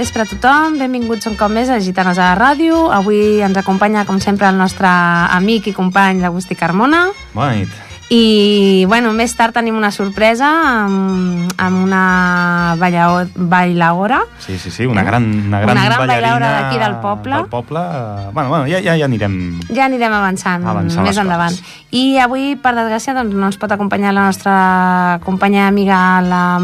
vespre a tothom, benvinguts un cop més a Gitanes a la Ràdio. Avui ens acompanya, com sempre, el nostre amic i company, l'Agustí Carmona. Bona nit. I, bueno, més tard tenim una sorpresa amb, amb una bailaora. Sí, sí, sí, una gran, una gran, Una gran bailaora d'aquí del poble. Del poble. Bueno, bueno, ja, ja, ja anirem... Ja anirem avançant, Avançant més endavant. coses. I avui, per desgràcia, doncs, no ens pot acompanyar la nostra companya amiga la-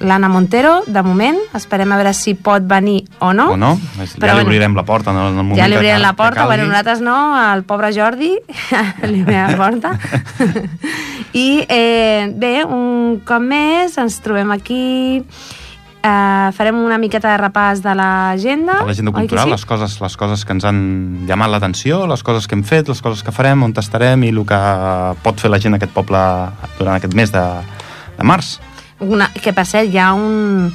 l'Anna Montero, de moment. Esperem a veure si pot venir o no. O no? Ja Però li obrirem la porta en el moment Ja li que obrirem cal- la porta, que bueno, nosaltres no, el pobre Jordi li obrirem la porta. I eh, bé, un cop més ens trobem aquí, eh, farem una miqueta de repàs de l'agenda. A l'agenda cultural, sí? les, coses, les coses que ens han llamat l'atenció, les coses que hem fet, les coses que farem, on estarem i el que pot fer la gent d'aquest poble durant aquest mes de, de març. Una, que per cert, hi ha un,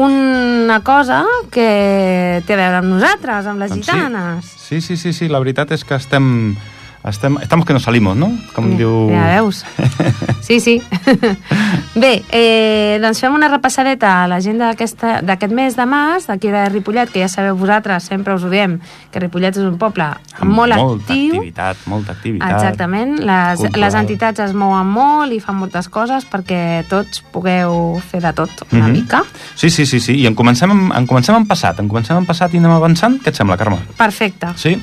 una cosa que té a veure amb nosaltres, amb les Doncs sí. gitanes. Sí, sí, sí, sí, la veritat és que estem... estem estamos que no salimos, no? Com diu... Ja veus. Sí, sí. Bé, eh, doncs fem una repassadeta a l'agenda d'aquest mes de març, d'aquí de Ripollet, que ja sabeu vosaltres, sempre us ho diem, que Ripollet és un poble Amb molt molta actiu. activitat, molta activitat. Exactament, les, cultural. les entitats es mouen molt i fan moltes coses perquè tots pugueu fer de tot una Mhm. mica. Sí, sí, sí, sí. I en comencem, en comencem amb passat. En comencem amb passat i anem avançant. Què et sembla, Carme? Perfecte. Sí?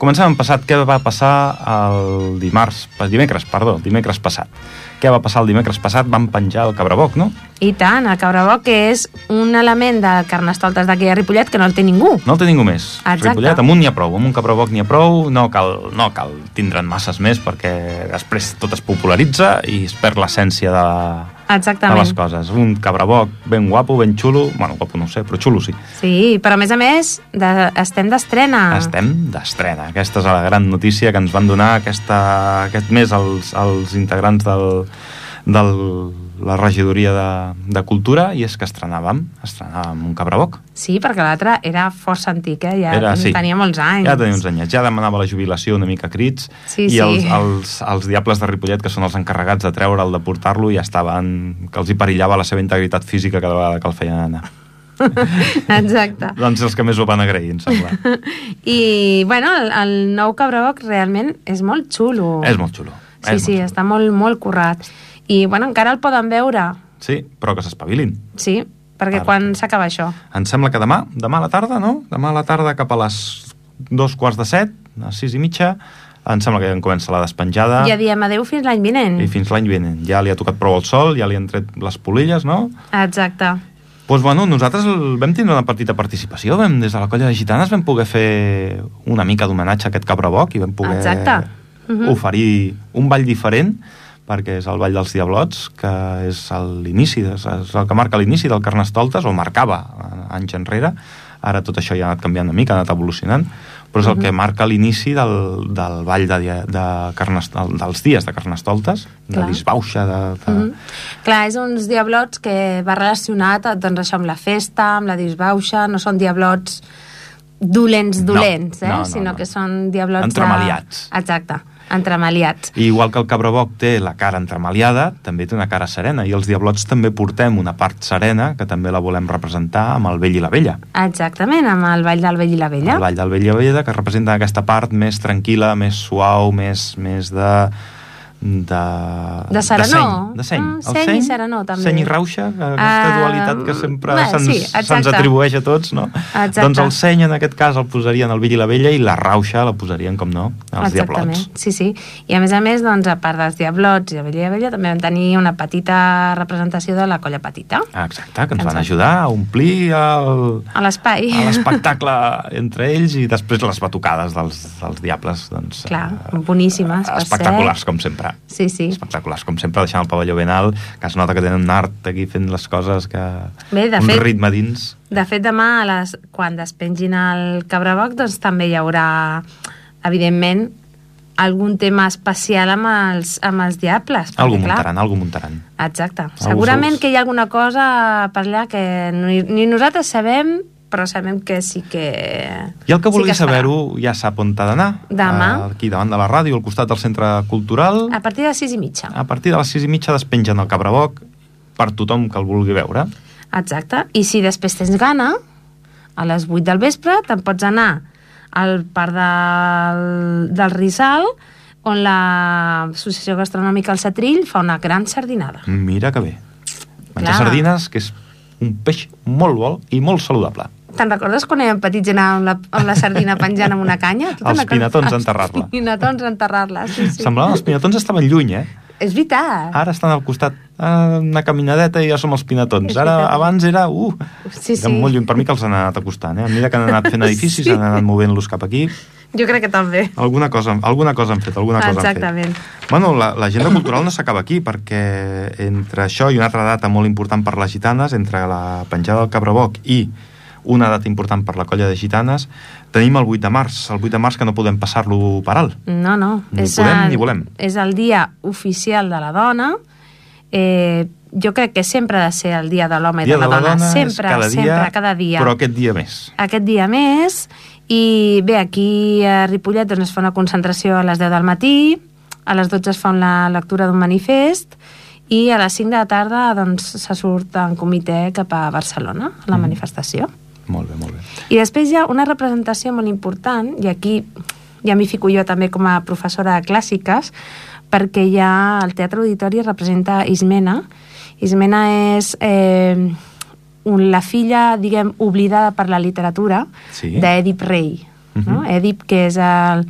Comencem amb passat. Què va passar el dimarts... Dimecres, perdó, dimecres passat. Què va passar el dimecres passat? Van penjar el cabraboc, no? I tant, el cabraboc que és un element de carnestoltes d'aquí de Ripollet que no el té ningú. No el té ningú més. Exacte. Ripollet, amb un n'hi ha prou. Amb un cabraboc n'hi ha prou. No cal, no cal tindre'n masses més perquè després tot es popularitza i es perd l'essència de, de Exactament. les coses. Un cabraboc ben guapo, ben xulo. Bueno, guapo no sé, però xulo sí. Sí, però a més a més de, estem d'estrena. Estem d'estrena. Aquesta és la gran notícia que ens van donar aquesta, aquest mes els, els integrants del, del, la regidoria de, de Cultura i és que estrenàvem, estrenàvem un cabraboc. Sí, perquè l'altre era força antic, eh? ja Era, sí. tenia molts anys. Ja tenia uns anyets, ja demanava la jubilació una mica crits Sí, i sí. els, els, els diables de Ripollet, que són els encarregats de treure'l, de portar-lo, ja estaven... que els hi perillava la seva integritat física cada vegada que el feien anar. Exacte. doncs els que més ho van agrair, em sembla. I, bueno, el, el nou cabraboc realment és molt xulo. és molt xulo. Sí, és sí, molt està molt, molt currat. I, bueno, encara el poden veure, Sí, però que s'espavilin. sí, perquè Ara. quan s'acaba això? Em sembla que demà, demà a la tarda, no? Demà a la tarda cap a les dos quarts de set, a sis i mitja, em sembla que ja en comença la despenjada. Ja diem adeu fins l'any vinent. I fins l'any vinent. Ja li ha tocat prou el sol, ja li han tret les polilles, no? Exacte. Doncs pues, bueno, nosaltres el- vam tindre una petita participació, vam, des de la colla de gitanes vam poder fer una mica d'homenatge a aquest cabraboc i vam poder Exacte. Mhm. oferir un ball diferent perquè és el Ball dels Diablots, que és l'inici, és el que marca l'inici del Carnestoltes, o marcava eh, anys enrere, ara tot això ja ha anat canviant una mica, ha anat evolucionant, però és el Mhm. que marca l'inici del, del ball de, de Carnestol, dels dies de Carnestoltes, Clar. de disbauxa, de... de... Mhm. Clar, és uns diablots que va relacionat doncs, això amb la festa, amb la disbauxa, no són diablots dolents, No, dolents, eh? no, no, sinó no. que són diablots... de- Entremaliats. Exacte, entremaliats. I igual que el cabraboc té la cara entremaliada, també té una cara serena, i els diablots també portem una part serena, que també la volem representar amb el vell i la vella. Exactament, amb el ball del vell i la vella. El ball del vell i la vella, que representa aquesta part més tranquil·la, més suau, més, més de... De, De serenor. De seny. Ah, El seny i serenor, també. Seny i rauxa, aquesta Ah, dualitat que sempre bé, se'ns sí, exacte. atribueix a tots, no? Exacte. Doncs el seny, en aquest cas, el posarien el vell i la vella, i la rauxa la posarien, com no, els Exactament, diablots. sí, sí. I a més a més, doncs, a part dels diablots i la vella i la vella, també vam tenir una petita representació de la colla petita, Ah, Exacte, que ens van Exacte. ajudar a omplir el, a l'espai. a l'espectacle entre ells i després les batucades dels, dels diables doncs, Clar, eh, boníssimes, espectaculars ser. com sempre Sí, sí. espectaculars com sempre deixant el pavelló ben alt que es nota que tenen un art aquí fent les coses que Bé, de un fet- ritme dins De fet, demà, a les, quan despengin el cabraboc, doncs també hi haurà, evidentment, algun tema especial amb els, amb els diables. perquè, algú clar, muntaran, algú muntaran Exacte. Segurament seus. que hi ha alguna cosa per allà que ni, ni nosaltres sabem, però sabem que sí que... i el que sí vulgui farà. saber-ho ja sap on ha d'anar Demà. Eh, aquí davant de la ràdio al costat del centre cultural A partir de les sis i mitja. a partir de les sis i mitja despengen el cabraboc per tothom que el vulgui veure Exacte. I si després tens gana, a les 8 del vespre te'n pots anar al parc del, del Rizal, on l'Associació Gastronòmica El Satrill fa una gran sardinada. Mira que bé. Menjar Clar. sardines, que és un peix molt bo i molt saludable. Te'n recordes quan érem petits i anàvem amb la, amb la sardina penjant amb una canya? Tu Els pinatons a Els enterrar-la. pinatons a enterrar-la, sí, sí. Semblaven els pinatons estaven lluny, eh? És veritat. Ara estan al costat, ah, una caminadeta i ja som els pinatons. Ara, abans era... Uh, Sí, sí. molt lluny. Per mi que els han anat acostant, eh? A mesura que han anat fent edificis, Sí. han anat movent-los cap aquí. Jo crec que també. Alguna cosa, alguna cosa han fet, alguna cosa Exactament. han fet. Bueno, la- l'agenda cultural no s'acaba aquí, perquè entre això i una altra data molt important per les gitanes, entre la penjada del Cabraboc i una data important per la colla de gitanes, tenim el 8 de març, el 8 de març que no podem passar-lo per alt. No, no. Ni és podem el, ni volem. És el dia oficial de la dona. Eh, jo crec que sempre ha de ser el dia de l'home i Dia de la, dona. és Sempre, cada dia, sempre, cada dia. Però aquest dia més. Aquest dia més. I bé, aquí a Ripollet doncs, es fa una concentració a les 10 del matí, a les 12 es fa una lectura d'un manifest i a les 5 de la tarda doncs, se surt en comitè cap a Barcelona, a la Mhm. manifestació. Molt bé, molt bé. I després hi ha una representació molt important, i aquí ja m'hi fico jo també com a professora de clàssiques, perquè hi ha el Teatre Auditori representa Ismena. Ismena és eh, un, la filla, diguem, oblidada per la literatura Sí. d'Èdip Rei. no? Mhm. Èdip, que és el,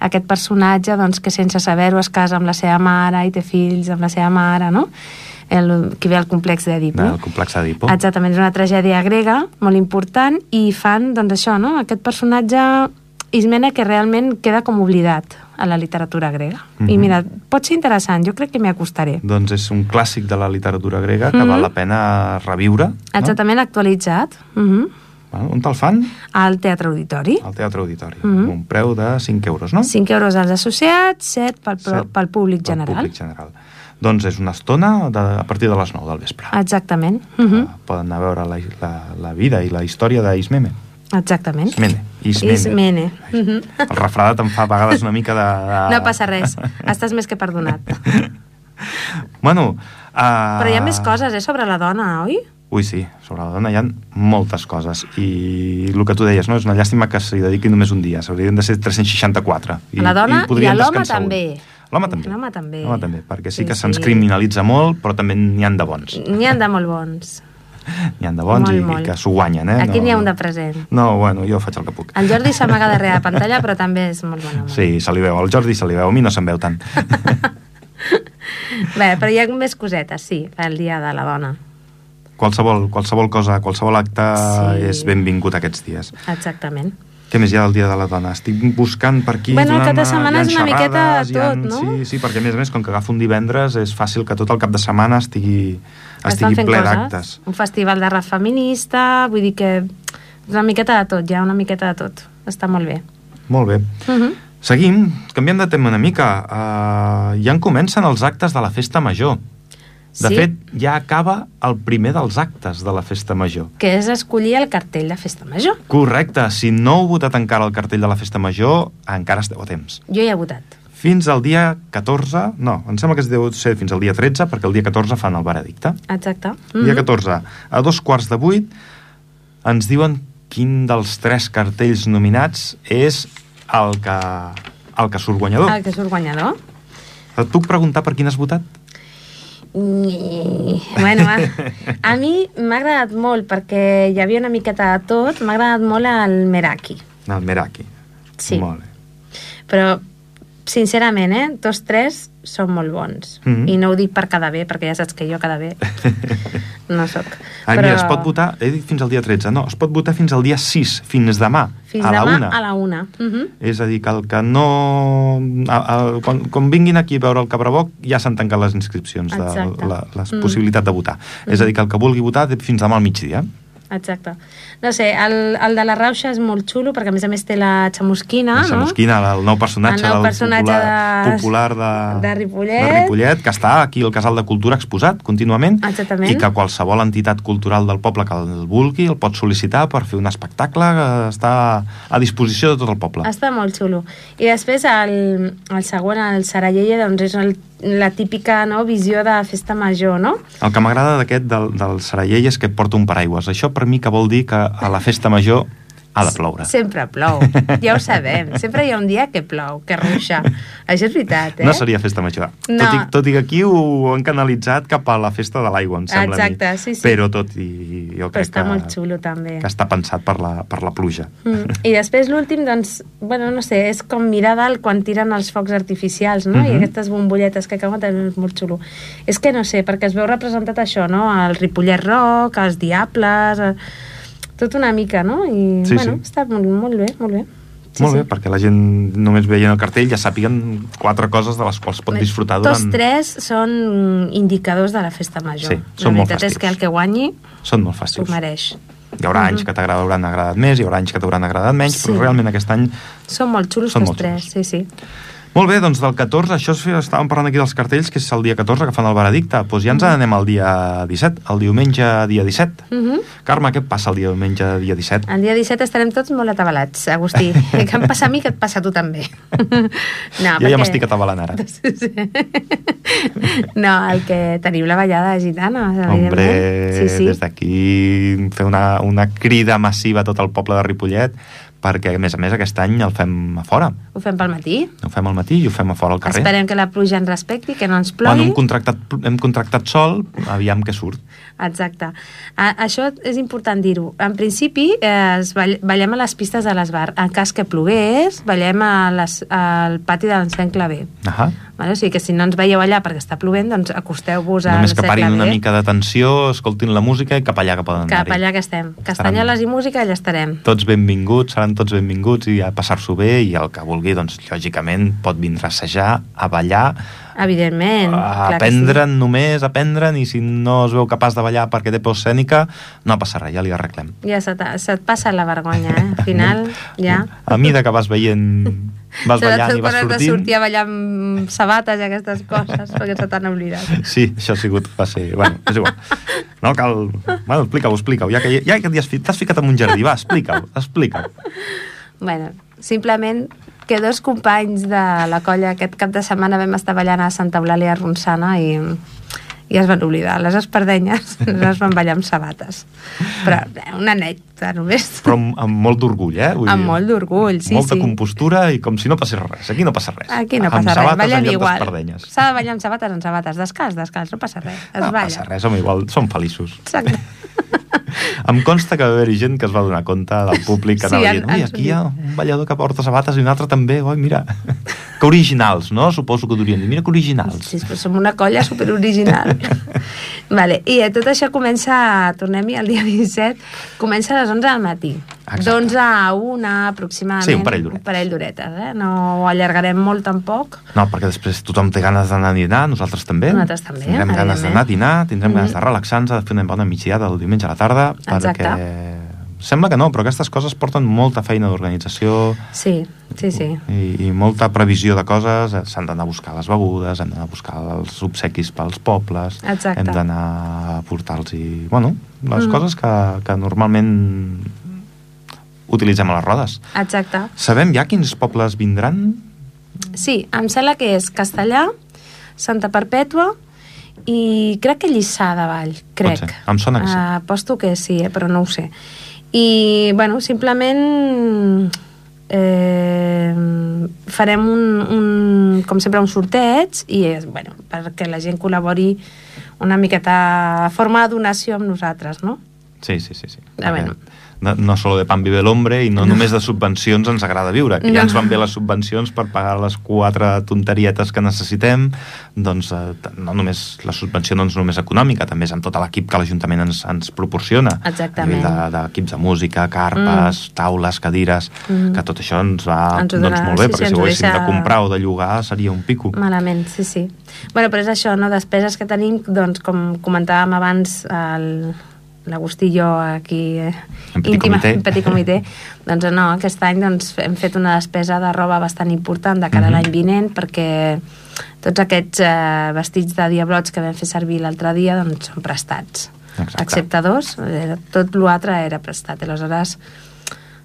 aquest personatge doncs, que sense saber-ho es casa amb la seva mare i té fills amb la seva mare, no? El, que ve al complex d'Èdip. no? El complex d'Edipo. Exactament, és una tragèdia grega molt important i fan, doncs això, no? aquest personatge Ismena que realment queda com oblidat a la literatura grega. Mm -hmm. I Mhm. mira, pot ser interessant, jo crec que m'hi acostaré. Doncs és un clàssic de la literatura grega que Mhm. val la pena reviure. Exactament actualitzat. Mm -hmm. No? On te'l fan? Al Teatre Auditori. Al Teatre Auditori. Mhm. Un preu de 5 euros, no? 5 euros als associats, 7 pel, pro- Set pel públic Pel general. públic general. Doncs és una estona de, a partir de les 9 del vespre. Exactament. Mm -hmm. Uh, poden anar a veure la, la, la vida i la història d'Ismene. Exactament. Ismene. Ismene. Ismene. Ai, Mhm. El refredat em fa a vegades una mica de... de... No passa res, estàs més que perdonat. Bueno... Uh... Però hi ha més coses, eh, sobre la dona, oi? Ui, sí, sobre la dona hi ha moltes coses i el que tu deies, no? és una llàstima que s'hi dediqui només un dia, s'haurien de ser 364 A la dona i, a l'home descansar un. L'home també. L'home també. L'home també, perquè sí, Sí, que se'ns sí. criminalitza molt, però també n'hi han de bons. N'hi han de molt bons. N'hi han de bons Molt, i, molt. i que s'ho guanyen, eh? Aquí n'hi ha un de present. No, bueno, jo faig el que puc. El Jordi s'amaga darrere la pantalla, però també és molt bon home. Sí, se li veu. Al Jordi se li veu. A mi no se'n veu tant. Bé, però hi ha més cosetes, sí, el dia de la dona. qualsevol, qualsevol cosa, qualsevol acte Sí. és benvingut aquests dies. Exactament. Què més hi ha del Dia de la Dona? Estic buscant per aquí... Bueno, el cap de setmana és una miqueta hi ha- tot, no? Sí, sí, perquè a més a més, com que agafa un divendres, és fàcil que tot el cap de setmana estigui, estigui ple d'actes. Un festival de rap feminista, vull dir que una miqueta de tot, ha una miqueta de tot. Està molt bé. Molt bé. Uh -huh. Seguim, canviem de tema una mica. Uh, ja en comencen els actes de la Festa Major. De Sí. fet, ja acaba el primer dels actes de la Festa Major. Que és escollir el cartell de festa major. Correcte, si no heu votat encara el cartell de la Festa Major, encara esteu a temps. Jo hi he votat. Fins al dia 14, no, em sembla que es deu ser fins al dia 13, perquè el dia 14 fan el veredicte. Exacte. Mm -hmm. Dia Mhm. 14, a dos quarts de vuit, ens diuen quin dels tres cartells nominats és el que, el que surt guanyador. El que surt guanyador. Et puc preguntar per quin has votat? Bueno, a, a mi m'ha agradat molt perquè hi havia una miqueta de tot. M'ha agradat molt el Meraki. El Meraki. Sí. Molt bé. Però, sincerament, eh, tots tres són molt bons. Mhm. I no ho dic per quedar bé, perquè ja saps que jo quedar bé no sóc. Ai, mira, es pot votar, he dit fins al dia 13, no, es pot votar fins al dia 6, fins demà, Fins a la demà una. a la una. Uh -huh. És a dir, que el que no... A, a, quan, quan vinguin aquí a veure el Cabraboc ja s'han tancat les inscripcions, de la, la Mm. possibilitat de votar. És a dir, que el que vulgui votar fins demà al migdia. Exacte. No sé, el, el de la Rauxa és molt xulo, perquè a més a més té la xamusquina, La no? Chamusquina, el nou personatge, El nou del personatge popular, de- popular de, de Ripollet. de Ripollet, que està aquí al Casal de Cultura exposat contínuament Exactament. i que qualsevol entitat cultural del poble que el vulgui el pot sol·licitar per fer un espectacle que està a disposició de tot el poble. Està molt xulo. I després el, el següent, el Sarayeye, doncs és el la típica no, visió de festa major, no? El que m'agrada d'aquest del, del Sarallell és que porta un paraigües. Això per mi que vol dir que a la festa major ha de ploure. Sempre plou, ja ho sabem. Sempre hi ha un dia que plou, que ruixa. Això és veritat, eh? No seria festa major. No. Tot, i, tot i que aquí ho han canalitzat cap a la festa de l'aigua, em sembla Exacte, sí, sí. Però tot i jo Però crec està que, molt xulo, també. que està pensat per la, per la pluja. Mm. I després l'últim, doncs, bueno, no sé, és com mirar dalt quan tiren els focs artificials, no? Mhm. I aquestes bombolletes que cauen també és molt xulo. És que no sé, perquè es veu representat això, no? El Ripollet Rock, els Diables, el... tot una mica, no? I, Sí, bueno, sí. està molt, molt bé, molt bé. Molt bé, perquè la gent només veient el cartell ja sàpiguen quatre coses de les quals pot disfrutar Tots durant... tres són indicadors de la festa major. Sí, la són molt veritat és festius. que el que guanyi Són molt festius. mereix. Hi haurà anys que t'agradaran agradat més, hi haurà anys que t'hauran agradat menys, Sí. però realment aquest any... Són molt xulos Són tots molt tres, sí, sí. Molt bé, doncs del 14, això és, estàvem parlant aquí dels cartells, que és el dia 14 que fan el veredicte. Doncs ja ens n'anem al dia 17, el diumenge dia 17. Uh -huh. Carme, què passa el diumenge dia 17? El dia 17 estarem tots molt atabalats, Agustí. que em passa a mi, que et passa a tu també. no, Jo ja m'estic atabalant ara. Sí. No, el que tenim la ballada gitana, Hombre. Sí, sí. des d'aquí fer una, una crida massiva a tot el poble de Ripollet perquè, a més a més, aquest any el fem a fora. Ho fem pel matí. Ho fem al matí i ho fem a fora al carrer. Esperem que la pluja ens respecti, que no ens Bueno, plogui. hem contractat, hem contractat sol, aviam què surt. Exacte. A, això és important dir-ho. En principi, eh, es ball ballem a les pistes de l'esbar. En cas que plogués, ballem a les, al pati de l'encén claver. Ahà. Vale? O sigui que si no ens veieu allà perquè està plovent, doncs acosteu-vos a Només que parin una mica d'atenció, escoltin la música i cap allà que poden Cap anar-hi. allà que estem. Castanyoles i música, allà estarem. Tots benvinguts, seran tots benvinguts i a passar-s'ho bé i el que vulgui, doncs, lògicament, pot vindre a assajar, a ballar, Evidentment. a aprendre'n només, aprendre'n, i si no es veu capaç de ballar perquè té por escènica, no passa res, ja li arreglem. Sí. Ja se't, se't passa la vergonya, eh? Al final, ja... A mesura que vas veient, vas ballant Sobretot i vas has de sortint... sortir a ballar amb sabates i aquestes coses, perquè se t'han oblidat. Sí, això ha sigut, va ser... Bueno, és igual. No cal... Bueno, explica-ho, explica-ho. Ja que, ja que t'has ficat en un jardí, va, explica-ho, explica-ho. Bueno, simplement que dos companys de la colla aquest cap de setmana vam estar ballant a Santa Eulàlia Ronçana i, i es van oblidar. Les espardenyes les van ballar amb sabates. Però una anècdota només. Però amb, amb molt d'orgull, eh? Vull Amb dir, molt d'orgull, sí, molta sí. compostura i com si no passés res. Aquí no passa res. Aquí no amb passa res, sabates en ballem lloc igual. S'ha de ballar amb sabates en sabates, descalç, descalç, no passa res, es No balla. passa res, som igual, som feliços. Exacte. Em consta que va haver-hi gent que es va donar compte del públic que Sí, anava dient, ui, aquí hi ha un ballador que porta sabates i un altre també, oi, mira. Que originals, no? Suposo que durien dir, mira que originals. Sí, però som una colla superoriginal. vale. I eh, tot això comença, tornem-hi al dia 17, comença a les 11 del matí. Exacte. D'11 a 1 aproximadament. Sí, un parell d'horetes. Un parell d'horetes, eh? No ho allargarem molt tampoc. No, perquè després tothom té ganes d'anar a dinar, nosaltres també. Nosaltres també, Tindrem ganes d'anar a dinar, tindrem Mhm. ganes de relaxar-nos, de fer una bona migdiada el diumenge a la tarda, Exacte. perquè sembla que no, però aquestes coses porten molta feina d'organització Sí, sí, sí. i, i molta previsió de coses. S'han d'anar a buscar les begudes, hem d'anar a buscar els obsequis pels pobles, Exacte. hem d'anar a portar-los i, bueno, les Mhm. coses que, que normalment utilitzem a les rodes. Exacte. Sabem ja quins pobles vindran? Sí, em sembla que és Castellà, Santa Perpètua i crec que Lliçà de Vall, crec. Em sona que sí. Uh, aposto que sí, eh, però no ho sé. I, bueno, simplement eh, farem un, un, com sempre, un sorteig i, eh, bueno, perquè la gent col·labori una miqueta a forma de donació amb nosaltres, no? Sí, sí, sí. sí. Ah, bueno. no, no solo de pan vive l'hombre i no, no només de subvencions ens agrada viure, que ja No. ens van bé les subvencions per pagar les quatre tonterietes que necessitem, doncs eh, no només la subvenció no és només econòmica, també és amb tot l'equip que l'Ajuntament ens, ens proporciona. Exactament. Nivell de- D'equips de, música, carpes, mm. taules, cadires, Mm. que tot això ens va Ens ho doncs, molt bé, sí, sí, perquè ens si ho haguéssim deixa- de comprar o de llogar seria un pico. Malament, sí, sí. bueno, però és això, no? Despeses que tenim, doncs, com comentàvem abans, el, l'Agustí i jo aquí eh, En petit íntima- comitè. en petit comitè, doncs no, aquest any doncs, hem fet una despesa de roba bastant important de cara a Mhm. l'any vinent perquè tots aquests eh, vestits de diablots que vam fer servir l'altre dia doncs són prestats. Exacte. Excepte dos, eh, tot l'altre era prestat. Aleshores,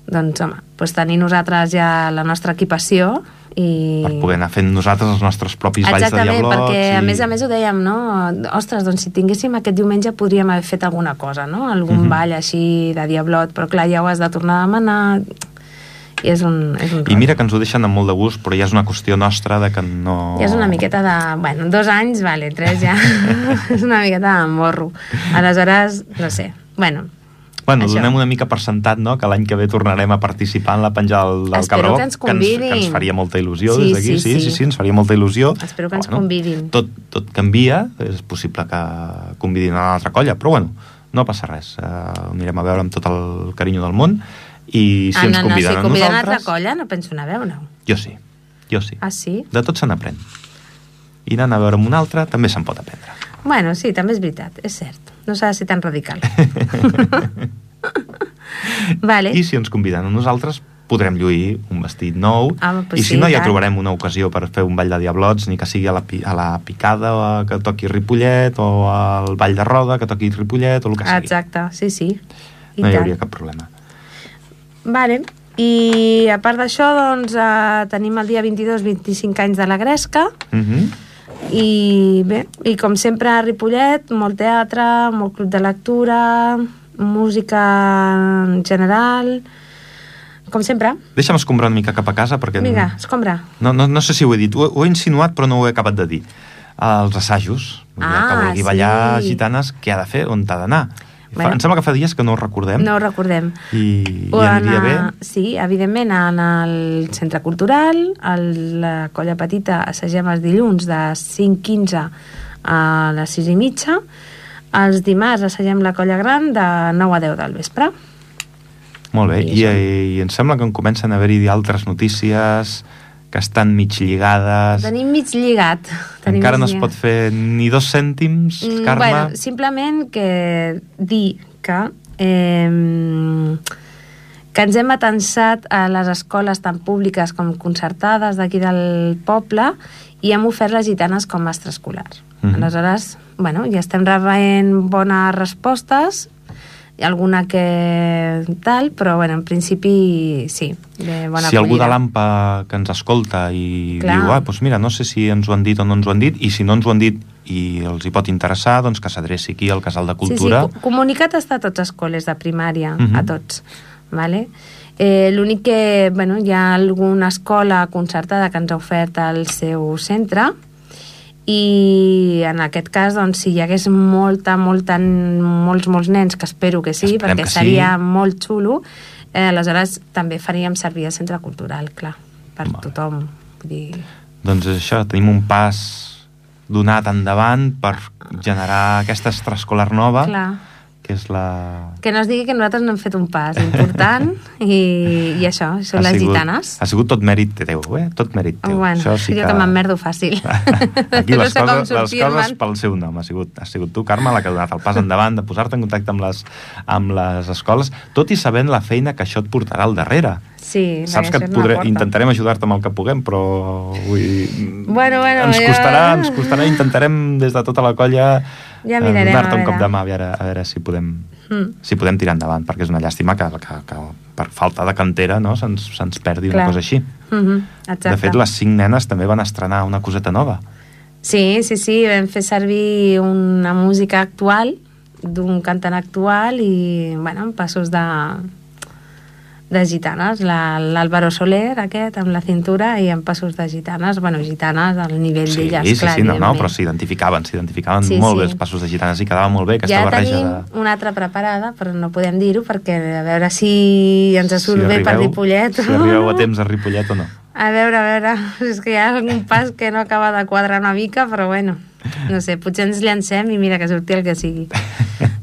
doncs, home, doncs tenir nosaltres ja la nostra equipació I... Per poder anar fent nosaltres els nostres propis balls de Exactament, diablots. perquè i... a més a més ho dèiem, no? Ostres, doncs si tinguéssim aquest diumenge podríem haver fet alguna cosa, no? Algun Mhm. ball així de diablot, però clar, ja ho has de tornar a demanar i és un, és un I mira que ens ho deixen amb molt de gust, però ja és una qüestió nostra de que no... Ja és una miqueta de... Bueno, dos anys, vale, tres ja. és una miqueta de morro. Aleshores, no sé. Bueno, Bueno, Això. donem una mica per sentat, no?, que l'any que ve tornarem a participar en la penjada del, del Espero Cabrabó, que ens que ens, que ens faria molta il·lusió Sí, des d'aquí, sí, sí, sí, sí. sí, ens faria molta il·lusió. Espero que ens convidin. Tot, tot canvia, és possible que convidin a una altra colla, però bueno, no passa res. Uh, anirem a veure amb tot el carinyo del món i si ah, ens no, no, conviden si a conviden a nosaltres... altra colla no penso anar a veure-ho. Jo sí, jo sí. Ah, sí? De tot se n'aprèn. I anant a veure amb un altre també se'n pot aprendre. Bueno, sí, també és veritat, és cert. No s'ha de ser tan radical. vale. I si ens conviden a nosaltres, podrem lluir un vestit nou Ah, pues i si sí, no ja tant. trobarem una ocasió per fer un ball de diablots ni que sigui a la, a la picada o a, que toqui Ripollet o al ball de roda que toqui Ripollet o el que sigui Exacte, sí, sí. I no hi tant. hauria cap problema Vale. I a part d'això, doncs, eh, tenim el dia 22 25 anys de la Gresca uh -huh. i bé, i com sempre a Ripollet, molt teatre, molt club de lectura, música en general, com sempre. deixa'm escombrar una mica cap a casa perquè Vinga, escombra. no, no, no sé si ho he dit, ho, ho he insinuat però no ho he acabat de dir els assajos el que Ah, vulgui ballar sí. gitanes què ha de fer, on ha d'anar Bueno. em sembla que fa dies que no ho recordem No ho recordem. i, i aniria en, bé Sí, evidentment, en el centre cultural, el, la colla petita assagem els dilluns de 5.15 a les 6 i mitja, els dimarts assagem la colla gran de 9 a 10 del vespre. Molt bé, I I, això. i, em sembla que en comencen a haver-hi altres notícies que estan mig lligades. Tenim mig lligat. Tenim Encara no mig es lligat. pot fer ni dos cèntims, Mm, Carme. Bueno, simplement que dir que eh, que ens hem atensat a les escoles tant públiques com concertades d'aquí del poble i hem ofert les gitanes com a extraescolars. Mhm. Aleshores, bueno, ja estem rebent bones respostes, alguna que tal, però bueno, en principi sí, de bona si algú de acollida. l'AMPA que ens escolta i Clar. diu, ah, doncs mira, no sé si ens ho han dit o no ens ho han dit, i si no ens ho han dit i els hi pot interessar, doncs que s'adreci aquí al Casal de Cultura. Sí, sí, co- comunicat està a tots les escoles de primària, Mhm. a tots. Vale? Eh, L'únic que bueno, hi ha alguna escola concertada que ens ha ofert el seu centre i en aquest cas doncs, si hi hagués molta, molta, molts, molts nens, que espero que sí, Esperem perquè que sí. seria molt xulo, eh, aleshores també faríem servir el centre cultural, clar, per bé. tothom. Vull dir... Doncs és això, tenim un pas donat endavant per generar aquesta extraescolar nova, Clar. Que és la... Que no es digui que nosaltres no hem fet un pas important i, i això, són ha les sigut, gitanes. Ha sigut tot mèrit teu, eh? Tot mèrit teu. Bueno, Això sí jo que... que m'emmerdo fàcil. Aquí No les, com coses, les coses pel seu nom. Ha sigut, ha sigut tu, Carme, la que ha donat el pas endavant de posar-te en contacte amb les, amb les escoles, tot i sabent la feina que això et portarà al darrere. Sí, Saps que et podré, intentarem ajudar-te amb el que puguem, però vull, Bueno, bueno, ens ja- costarà, ens costarà, intentarem des de tota la colla Ja eh, mirarem, donar-te un cop de mà a veure, a veure si podem, Mm. si podem tirar endavant, perquè és una llàstima que, que, que per falta de cantera no, se'ns se perdi Clar. una cosa així. Mhm, exacte. De fet, les cinc nenes també van estrenar una coseta nova. Sí, sí, sí, vam fer servir una música actual, d'un cantant actual i, bueno, passos de, de gitanes, La- l'Àlvaro Soler, aquest, amb la cintura, i amb passos de gitanes, bueno, gitanes al nivell Sí, d'elles, sí, clar, sí, no, no, evidentment. però s'identificaven, s'identificaven Sí, molt sí. bé els passos de gitanes i quedava molt bé aquesta ja barreja tenim de... una altra preparada, però no podem dir-ho perquè a veure si ens surt bé per Ripollet. Si arribeu a temps a Ripollet o no. A veure, a veure, és que hi ha algun pas que no acaba de quadrar una mica, però bueno, no sé, potser ens llancem i mira que surti el que sigui.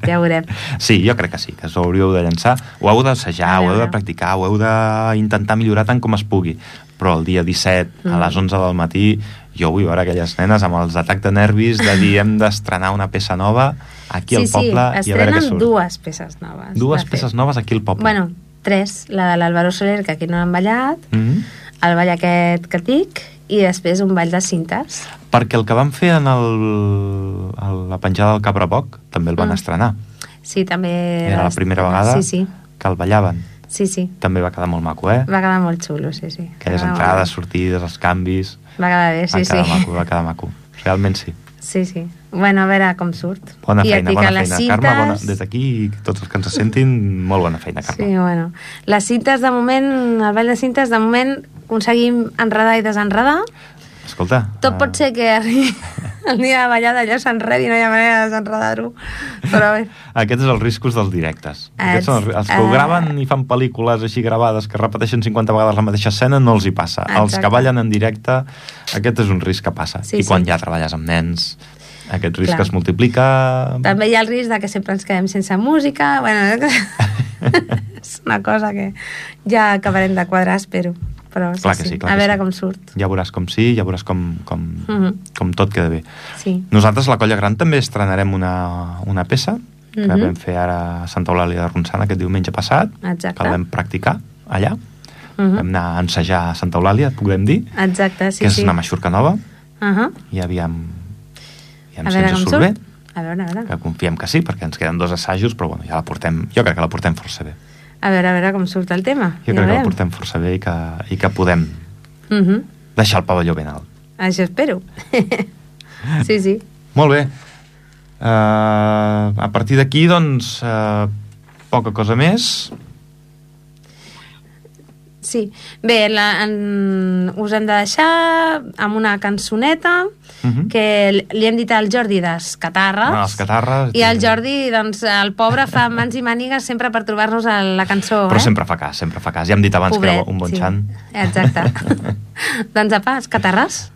Ja ho veurem. Sí, jo crec que sí, que us ho hauríeu de llançar. Ho heu d'assajar, ho heu de veure. practicar, ho heu d'intentar millorar tant com es pugui. Però el dia 17, a Mm. les 11 del matí, jo vull veure aquelles nenes amb els atacs de nervis de dir hem d'estrenar una peça nova aquí al sí, poble sí, i a veure què surt. dues peces noves. Dues de fet. peces noves aquí al poble. Bueno, tres. La de l'Àlvaro Soler, que aquí no han ballat, Mm -hmm. El ball aquest que dic, i després un ball de cintes. Perquè el que van fer en el, el, la penjada del Cabraboc també el van Mm. estrenar. Sí, també... Era la primera vegada Sí, sí. que el ballaven. Sí, sí. també va quedar molt maco, eh? Va quedar molt xulo, sí, sí. Aquelles Va entrades, sortides, els canvis... Va quedar bé, va sí, quedar sí. maco, va quedar maco. Realment sí. Sí, sí. Bueno, a veure com surt. Bona I feina, bona feina. Carme, bona, des d'aquí, tots els que ens sentin, molt bona feina, Carme. Sí, bueno. Les cintes, de moment, el ball de cintes, de moment, aconseguim enredar i desenredar. Escolta... Tot eh, pot ser que arribi el dia de ballar d'allò s'enredi, no hi ha manera de desenredar-ho. Però bé, Aquests són els riscos dels directes. Aquests són els, els que ho eh. graven i fan pel·lícules així gravades que repeteixen 50 vegades la mateixa escena no els hi passa. Els Exacte. que ballen en directe, aquest és un risc que passa. Sí, I quan sí. ja treballes amb nens, aquest risc Clar. es multiplica... també hi ha el risc de que sempre ens quedem sense música. Bueno, és una cosa que ja acabarem de quadrar, espero. Però sí, Clar que sí, clar a que veure sí. com surt. Ja veuràs com sí, ja veuràs com, com, Mhm. com tot queda bé. Sí. Nosaltres, la Colla Gran, també estrenarem una, una peça que Mhm. vam fer ara a Santa Eulàlia de Ronçana aquest diumenge passat, Exacte. que la vam practicar allà. Mhm. Vam anar a ensejar a Santa Eulàlia, podem dir, Exacte, sí, que és sí. una maixurca nova, Uh -huh. i aviam, aviam A si veure ens surt bé. A veure, a veure. Que confiem que sí, perquè ens queden dos assajos, però bueno, ja la portem, jo crec que la portem força bé. A veure, a veure com surt el tema. Jo crec que la portem força bé i que, i que podem Uh -huh. deixar el pavelló ben alt. Això espero. sí, sí. Molt bé. Uh, a partir d'aquí, doncs, uh, poca cosa més. Sí. Bé, la, en, us hem de deixar amb una cançoneta Mhm. que li- hem dit al Jordi d'Escatarres. Ah, els catarres. I el Jordi, doncs, el pobre fa mans i mànigues sempre per trobar-nos a la cançó, Però eh? sempre fa cas, sempre fa cas. Ja hem dit abans Pobret, que era un bon sí. xant. Exacte. doncs apa, Escatarres.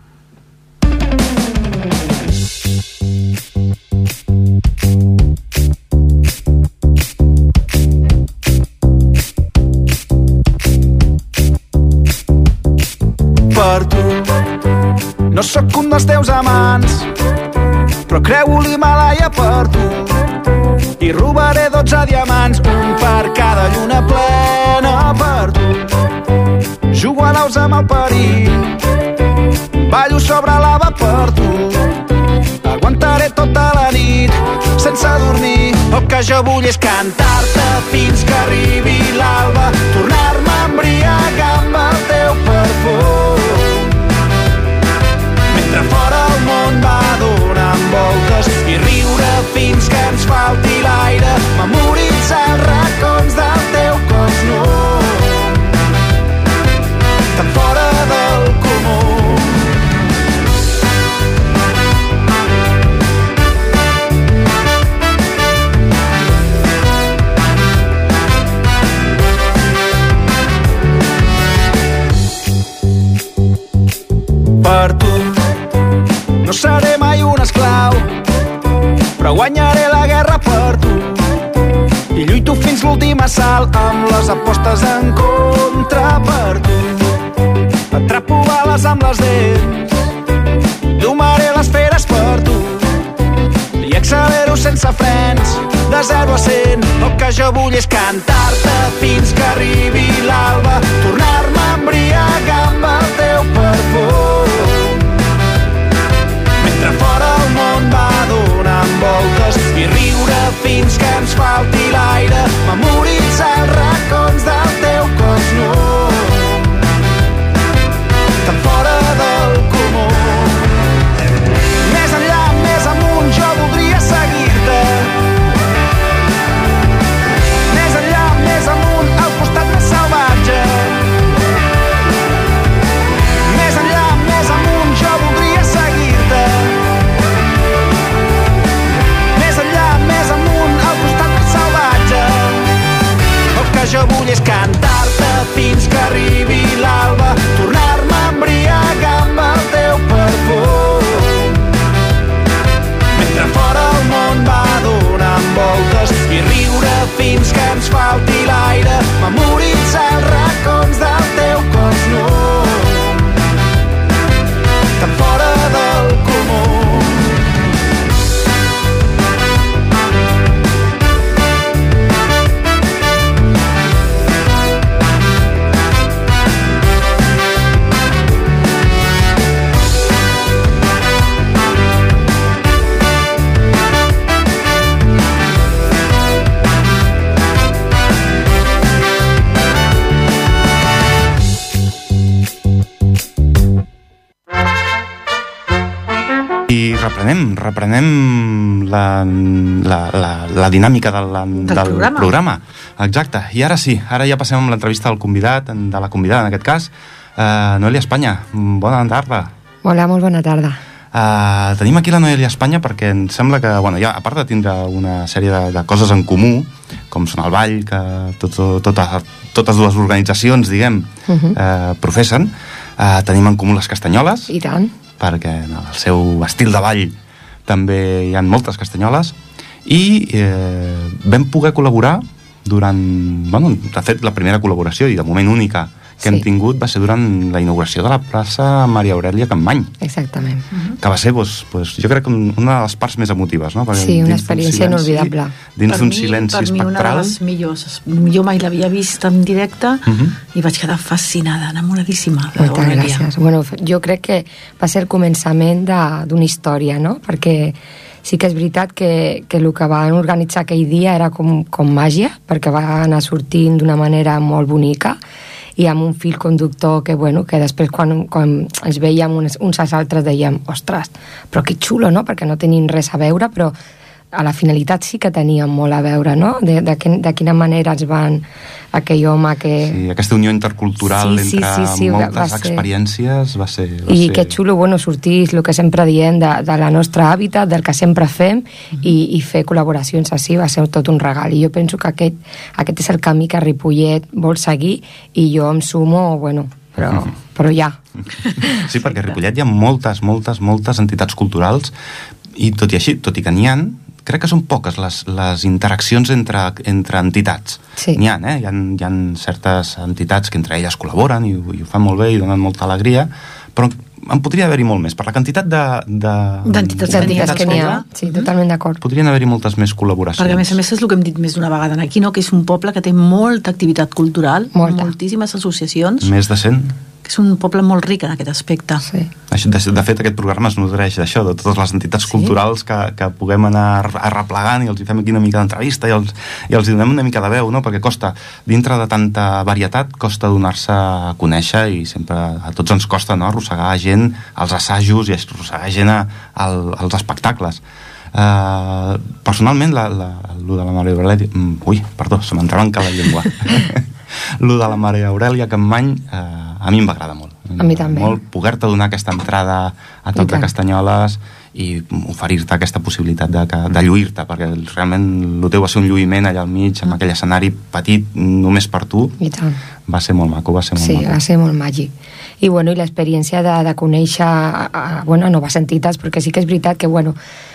Per tu. No sóc un dels teus amants, però creu l'Himalaya per tu. I robaré 12 diamants, un per cada lluna plena per tu. Jugo a naus amb el perill, ballo sobre lava per tu. Aguantaré tota la nit sense dormir. El que jo vull és cantar-te fins que arribi l'alba, tornar-me a embriagar amb el teu perfum. Fins apostes en contra per tu. Atrapo bales amb les dents, domaré les feres per tu. I accelero sense frens, de 0 a 100. El que jo vull és cantar-te fins que arribi l'alba, tornar-me a embriagar amb el teu perfum. Mentre fora el món va donant voltes i riure fins que ens falti l'aire, memoritzar és cantar-te fins que arribi l'alba, tornar-me a embriagar amb el teu perfum. Mentre fora el món va donant voltes i riure fins que ens falti l'aire, memoritzar els racons del reprenem, la, la, la, la dinàmica de la, del, del programa. programa. Exacte. I ara sí, ara ja passem amb l'entrevista del convidat, de la convidada en aquest cas, uh, Noelia Espanya. Bona tarda. Hola, molt bona tarda. Uh, tenim aquí la Noelia Espanya perquè em sembla que, bueno, ja, a part de tindre una sèrie de, de coses en comú, com són el ball, que tot, totes, totes dues organitzacions, diguem, uh -huh. uh, professen, uh, tenim en comú les castanyoles, I tant. perquè en el seu estil de ball també hi ha moltes castanyoles, i eh, vam poder col·laborar durant, bueno, de fet, la primera col·laboració, i de moment única, que Sí. hem tingut va ser durant la inauguració de la plaça Maria Aurelia Campmany Exactament. que va ser, doncs, doncs, jo crec que una de les parts més emotives, no? Perquè Sí, una experiència silenci- inolvidable. Dins Per d'un silenci per mi una de espectral. les millors. Jo mai l'havia vist en directe Mhm. i vaig quedar fascinada, enamoradíssima. de Moltes l'Aurelia. gràcies. Bueno, jo crec que va ser el començament de- d'una història, no? Perquè sí que és veritat que, que el que van organitzar aquell dia era com, com màgia, perquè va anar sortint d'una manera molt bonica i amb un fil conductor que, bueno, que després quan, quan ens veiem uns, uns als altres dèiem, ostres, però que xulo, no? Perquè no tenim res a veure, però a la finalitat sí que teníem molt a veure, no? De, de, quin, de quina manera ens van aquell home que... Sí, aquesta unió intercultural Sí, sí, entre sí, sí, moltes va ser- experiències va ser... Va I ser... que xulo, bueno, sortir el que sempre diem de, de la nostra hàbitat, del que sempre fem i, i fer col·laboracions així va ser tot un regal i jo penso que aquest, aquest és el camí que Ripollet vol seguir i jo em sumo, bueno, però, però ja. Sí, perquè a Ripollet hi ha moltes, moltes, moltes entitats culturals i tot i així, tot i que n'hi ha, crec que són poques les, les interaccions entre, entre entitats. Sí. N'hi ha, eh? Hi ha, hi ha certes entitats que entre elles col·laboren i, ho- i ho fan molt bé i donen molta alegria, però en podria haver-hi molt més. Per la quantitat de... de- D'entitats ha, Entitats que n'hi ha. Sí, totalment d'acord. Podrien haver-hi moltes més col·laboracions. Perquè, a més a més, és el que hem dit més d'una vegada aquí, no? que és un poble que té molta activitat cultural, Molta. moltíssimes associacions, Més de 100. Que és un poble molt ric en aquest aspecte. Sí. Això- De, de fet, aquest programa es nodreix d'això, de totes les entitats Sí. culturals que, que puguem anar arreplegant i els hi fem aquí una mica d'entrevista i, els, i els hi donem una mica de veu, no? perquè costa, dintre de tanta varietat, costa donar-se a conèixer i sempre a tots ens costa no? arrossegar gent als assajos i arrossegar gent a, al, als espectacles. Uh, personalment, la, la, lo de la Maria Aurelia... mm, Ui, perdó, se m'entrebanca la llengua. lo de la Maria Aurelia Campmany uh, a mi em va agradar molt. A mi també. Molt poder-te donar aquesta entrada a I toc de castanyoles i oferir-te aquesta possibilitat de, que- de lluir-te, perquè realment el teu va ser un lluïment allà al mig, amb aquell escenari petit, només per tu, I tant. va ser molt maco, va ser molt Sí, maco. va ser molt màgic. I, bueno, i l'experiència de, de conèixer a, a, bueno, a noves entitats, perquè sí que és veritat que, bueno,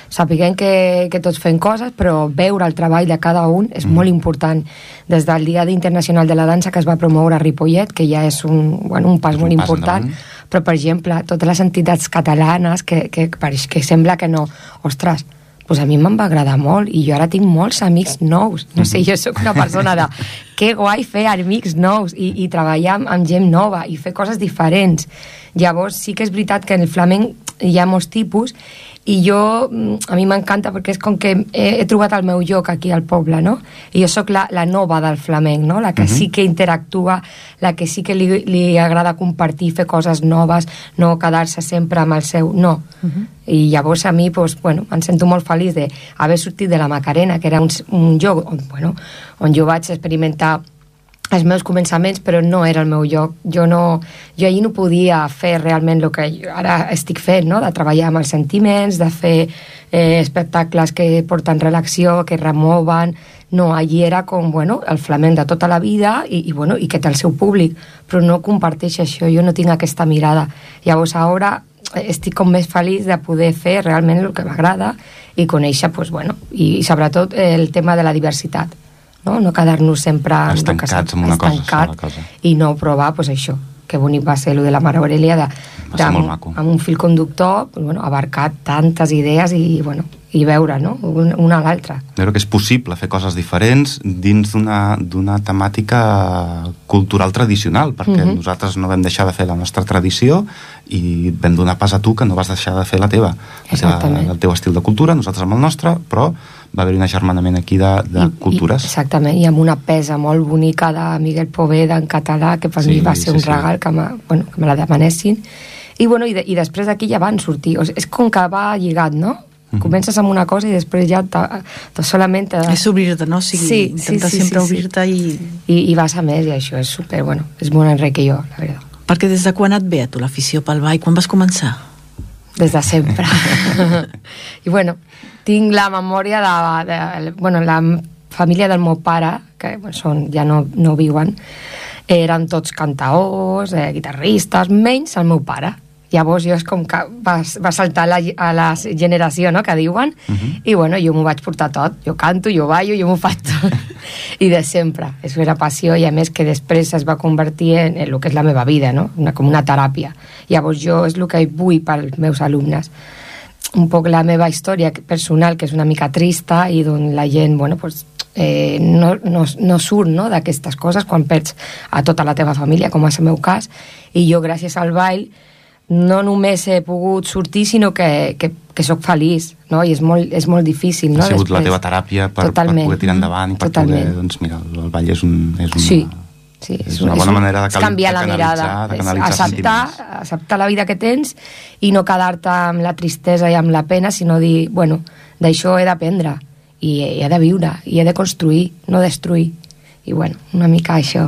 sapiguem que, que tots fem coses, però veure el treball de cada un és mm. molt important. Des del Dia Internacional de la Dansa que es va promoure a Ripollet, que ja és un, bueno, un pas És un molt pas important, endavant. però, per exemple, totes les entitats catalanes que, que, pareix que sembla que no... Ostres, pues a mi me'n va agradar molt i jo ara tinc molts amics nous. No sé, jo sóc una persona de que guai fer amics nous i, i treballar amb, amb gent nova i fer coses diferents. Llavors sí que és veritat que en el flamenc hi ha molts tipus i jo, mm, a mi m'encanta perquè és com que he, he trobat el meu lloc aquí al poble, no? I jo sóc la, la nova del flamenc, no? La que Mhm. sí que interactua, la que sí que li, li agrada compartir, fer coses noves, no quedar-se sempre amb el seu... No. I llavors a mi, pues, bueno, em sento molt feliç d'haver sortit de la Macarena, que era un, un lloc on, bueno, on jo vaig experimentar els meus començaments, però no era el meu lloc. Jo, no, jo allí no podia fer realment el que ara estic fent, no? de treballar amb els sentiments, de fer eh, espectacles que porten relació, que removen... No, allí era com, bueno, el flamenc de tota la vida i, i, bueno, i que té el seu públic, però no comparteix això, jo no tinc aquesta mirada. Llavors, ara estic com més feliç de poder fer realment el que m'agrada i conèixer, pues, bueno, i sobretot eh, el tema de la diversitat no, no quedar-nos sempre Estancats en una cosa, estancat sola cosa. i no provar pues, això que bonic va ser el de la Mare Aurelia de, de, amb, amb un fil conductor pues, bueno, abarcat tantes idees i, bueno, i veure no? una, una a l'altra Veure que és possible fer coses diferents dins d'una temàtica cultural tradicional, perquè Mhm. nosaltres no vam deixar de fer la nostra tradició i vam donar pas a tu que no vas deixar de fer la teva. La el teu estil de cultura, nosaltres amb el nostre, però va haver-hi un agermanament aquí de, de I, cultures. I, exactament, i amb una pesa molt bonica de Miguel Poveda en català, que per Sí, mi va ser sí, un sí. regal que, me, bueno, que me la demanessin I, bueno, i, de, i després d'aquí ja van sortir. O sigui, és com que va lligat, no? Mhm. Comences amb una cosa i després ja ta, ta solament... Te... És obrir-te, no? O sigui, Sí, sí, intentar sí, sí, sempre sí. obrir-te i... I, I vas a més i això és super, bueno, és molt enriquidor, la veritat. Perquè des de quan et ve a tu l'afició pel ball? Quan vas començar? des de sempre. I bueno, tinc la memòria de, de bueno, la família del meu pare, que bueno, són, ja no, no viuen, eren tots cantaors, eh, guitarristes, menys el meu pare. Llavors jo és com que va, va saltar la, a la generació, no?, que diuen, uh -huh. i bueno, jo m'ho vaig portar tot. Jo canto, jo ballo, jo m'ho faig tot. I de sempre. És una passió i a més que després es va convertir en, en el que és la meva vida, no?, una, com una teràpia. Llavors jo és el que vull pels meus alumnes un poc la meva història personal, que és una mica trista i d'on la gent, bueno, pues, eh, no, no, no surt no, d'aquestes coses quan perds a tota la teva família, com és el meu cas, i jo gràcies al ball no només he pogut sortir, sinó que, que, que sóc feliç, no? I és molt, és molt difícil, no? ha sigut la Després. teva teràpia per, per Totalment. poder tirar endavant i per Totalment. poder, doncs mira, el, el ball és, un, és una, Sí, sí, és una bona manera de, és cali- canviar de la canalitzar, mirada, de és canalitzar acceptar, sentiments. acceptar la vida que tens i no quedar-te amb la tristesa i amb la pena, sinó dir, bueno, d'això he d'aprendre i he, he de viure i he de construir, no destruir. I bueno, una mica això.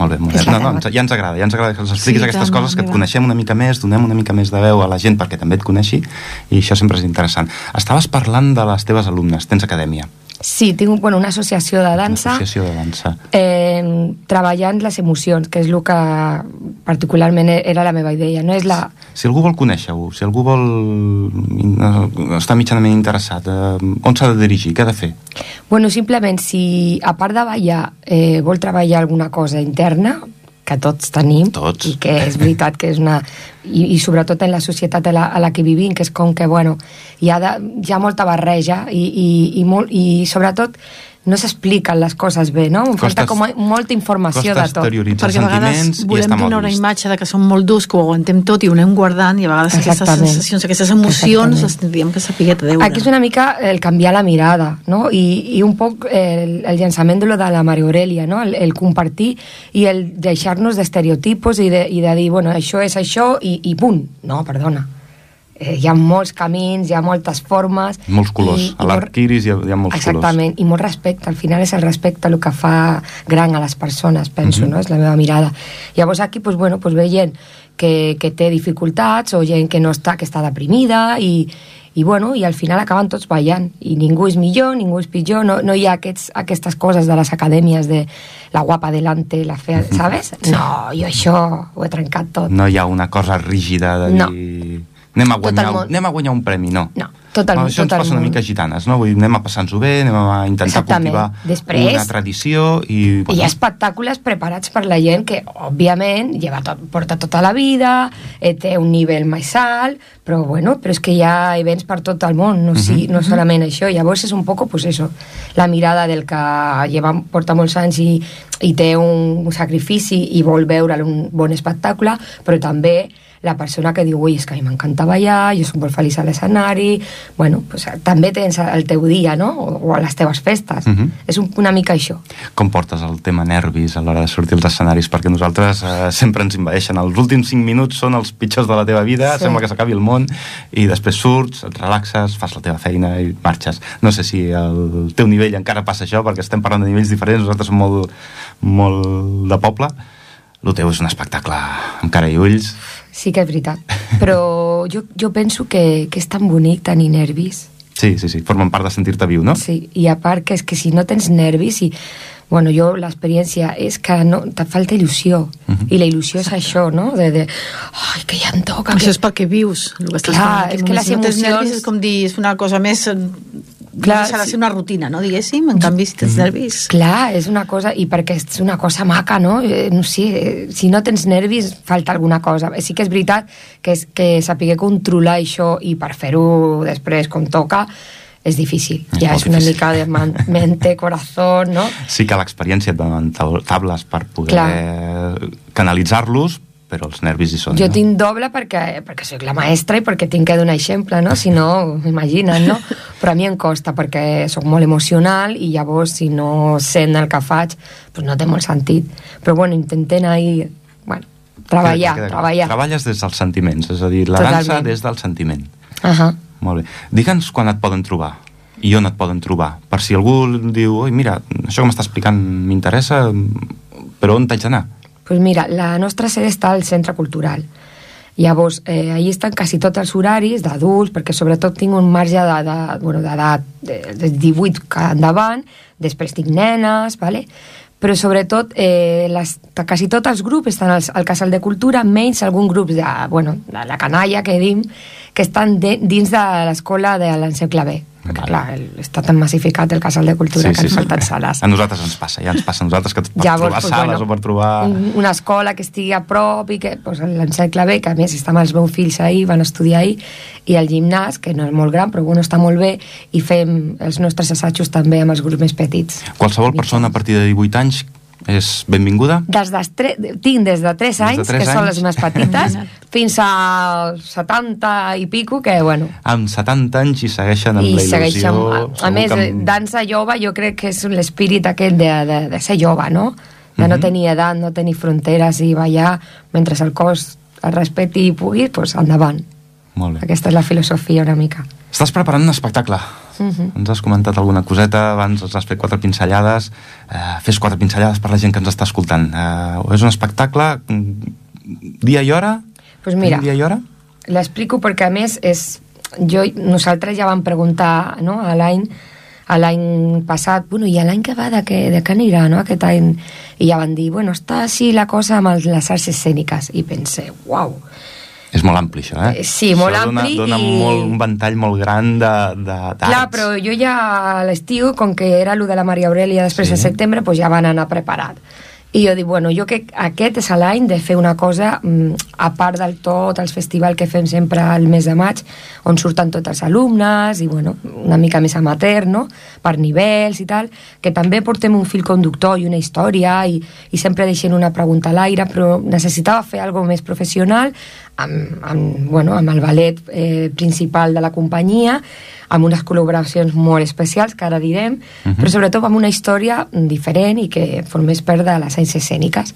Molt bé, molt És bé. No, no, ja ens agrada, ja ens agrada que ens expliquis Sí, aquestes tant, coses, que et coneixem una mica més, donem una mica més de veu a la gent perquè també et coneixi i això sempre és interessant. Estaves parlant de les teves alumnes, tens acadèmia, Sí, tinc bueno, una associació de dansa associació de dansa. eh, treballant les emocions, que és el que particularment e- era la meva idea. No és la... Si algú vol conèixer-ho, si algú vol eh, estar mitjanament interessat, eh, on s'ha de dirigir, què ha de fer? Bueno, simplement, si a part de ballar eh, vol treballar alguna cosa interna, que tots tenim, Tots. i que és veritat que és una... I, i sobretot en la societat a la, a la que vivim, que és com que, bueno, hi ha, de, hi ha molta barreja i, i, i, molt, i sobretot no s'expliquen les coses bé, no? Costa- falta com molta informació de tot. Perquè a vegades volem donar una imatge de que som molt durs, que ho aguantem tot i ho anem guardant i a vegades aquestes Exactament. sensacions, aquestes emocions Exactament. les tindríem que saber treure. Aquí és una mica el canviar la mirada, no? I, i un poc el, el llançament de lo de la Maria Aurelia, no? El, el compartir i el deixar-nos d'estereotipos i, de, i de dir, bueno, això és això i, i punt. No, perdona. Eh, hi ha molts camins, hi ha moltes formes... Molts colors. i- a l'arquiris hi, ha- hi ha molts Exactament, i molt respecte. Al final és el respecte el que fa gran a les persones, penso, Mhm. no? És la meva mirada. Llavors aquí, pues, bueno, pues, ve gent que, que té dificultats o gent que no està, que està deprimida i, i, bueno, i al final acaben tots ballant i ningú és millor, ningú és pitjor no, no hi ha aquests, aquestes coses de les acadèmies de la guapa delante, la fea, ¿sabes? No, jo això ho he trencat tot. colors. No hi ha una cosa rígida de No. dir... Anem a, guanyar, món. anem a guanyar un premi, no. No, tot el- això ens tot el passa una mica gitanes, no? Vull dir, anem a passar-nos-ho bé, anem a intentar Exactament. cultivar Després- una tradició i... I hi ha espectacles preparats per la gent que, òbviament, lleva tot, porta tota la vida, eh, té un nivell més alt, però, bueno, però és que hi ha events per tot el món, no, sí, no solament això. Llavors és un poc, pues eso, la mirada del que lleva, porta molts anys i, i té un sacrifici i vol veure un bon espectacle, però també la persona que diu, ui, és que a mi m'encanta ballar, jo soc molt feliç a l'escenari, bueno, pues, també tens el teu dia, no?, o, o a les teves festes. Mhm. És un, una mica això. Com portes el tema nervis a l'hora de sortir als escenaris? Perquè nosaltres eh, sempre ens invadeixen. Els últims 5 minuts són els pitjors de la teva vida, Sí. sembla que s'acabi el món, i després surts, et relaxes, fas la teva feina i marxes. No sé si al teu nivell encara passa això, perquè estem parlant de nivells diferents, nosaltres som molt, molt de poble. El teu és un espectacle amb cara i ulls. Sí que és veritat. Però jo, jo penso que, que és tan bonic tenir nervis. Sí, sí, sí, formen part de sentir-te viu, no? Sí, i a part que és que si no tens nervis i... Bueno, jo l'experiència és que no, te falta il·lusió. Mhm. I la il·lusió és això, no? De, de ai, que ja em toca. Això Que... és perquè vius. El que estàs Clar, fent és que les Si no tens emocions- nervis és com dir, és una cosa més... Clar, deixa de sí. ser una rutina, no, diguéssim? En canvi, si tens nervis... Clar, és una cosa, i perquè és una cosa maca, no? Eh, no sé, eh, si no tens nervis, falta alguna cosa. Sí que és veritat que, és, que saber controlar això i per fer-ho després com toca és difícil. És ja és una difícil. mica de man- mente, corazón, no? Sí que l'experiència et donen tab- tables per poder canalitzar-los, però els nervis hi són. Jo no? tinc doble perquè, perquè soc la maestra i perquè tinc que donar exemple, no? Si no, imagina't, no? Però a mi em costa perquè sóc molt emocional i llavors si no sent el que faig, doncs no té molt sentit. Però bueno, intentem ahir... Bueno, treballar, Queda clar. treballar. Treballes des dels sentiments, és a dir, la dansa Totalment. des del sentiment. Uh -huh. Molt bé. Digue'ns quan et poden trobar i on et poden trobar. Per si algú diu, oi, mira, això que m'està explicant m'interessa, però on t'haig d'anar? Pues mira, la nostra sede està al Centre Cultural. Llavors, eh, allí estan quasi tots els horaris d'adults, perquè sobretot tinc un marge d'edat de, bueno, d'edat de, de 18 que endavant, després tinc nenes, vale? però sobretot eh, les, quasi tots els grups estan al, al Casal de Cultura, menys algun grup de, bueno, de la canalla que dim, que estan de, dins de l'escola de l'Ancel Clavé. Vale. clar, el, està tan massificat el Casal de Cultura que ens falten sales. A nosaltres ens passa, ja ens passa a nosaltres que per Llavors, trobar pues, sales bueno, o per trobar... un- una escola que estigui a prop i que pues, l'encercle bé, que a més està amb els meus fills ahir, van estudiar ahir, i el gimnàs, que no és molt gran, però bueno, està molt bé, i fem els nostres assajos també amb els grups més petits. Qualsevol persona a partir de 18 anys és benvinguda? Des de tre... tinc des de 3 Des de anys, tres que són anys. les més petites, fins a 70 i pico, que bueno, Amb 70 anys i segueixen amb i la il·lusió... segueixen... A, a més, amb- dansa jove jo crec que és l'espírit aquest de, de, de ser jove, no? De no Mhm. tenir edat, no tenir fronteres i ballar mentre el cos el respecti i pugui, doncs endavant. Molt bé. Aquesta és la filosofia una mica. Estàs preparant un espectacle. Mhm. Ens has comentat alguna coseta, abans ens has fet quatre pinzellades. Eh, fes quatre pinzellades per la gent que ens està escoltant. Eh, és un espectacle mm, dia i hora? Pues mira, dia i hora? l'explico perquè a més és... Jo, nosaltres ja vam preguntar no, a l'any a l'any passat, bueno, i a l'any que va de què, de què anirà, no?, aquest any, i ja van dir, bueno, està així la cosa amb les arts escèniques, i pensé, uau, És molt ampli, això, eh? Eh, sí, molt això dona, ampli Dona i- molt, un ventall molt gran de, de, d'arts. Clar, però jo ja a l'estiu, com que era el de la Maria Aurelia després Sí. de setembre, pues ja van anar preparat. I jo dic, bueno, jo que aquest és l'any de fer una cosa, mm, a part del tot, els festivals que fem sempre al mes de maig, on surten tots els alumnes, i bueno, una mica més amateur, no?, per nivells i tal, que també portem un fil conductor i una història, i, i sempre deixem una pregunta a l'aire, però necessitava fer alguna més professional, amb, amb, bueno, amb el ballet eh, principal de la companyia, amb unes col·laboracions molt especials, que ara direm, Mhm. però sobretot amb una història diferent i que formés part de les ciències escèniques.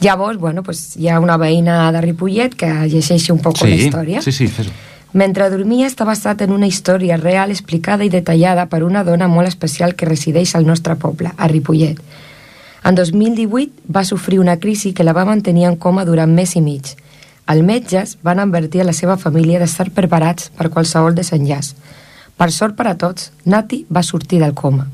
Llavors, bueno, pues, hi ha una veïna de Ripollet que llegeixi un poc sí, la història. Sí, sí, fes-ho. Mentre dormia està basat en una història real explicada i detallada per una dona molt especial que resideix al nostre poble, a Ripollet. En 2018 va sofrir una crisi que la va mantenir en coma durant mes i mig. Els metges van advertir a la seva família d'estar preparats per qualsevol desenllaç. Per sort per a tots, Nati va sortir del coma.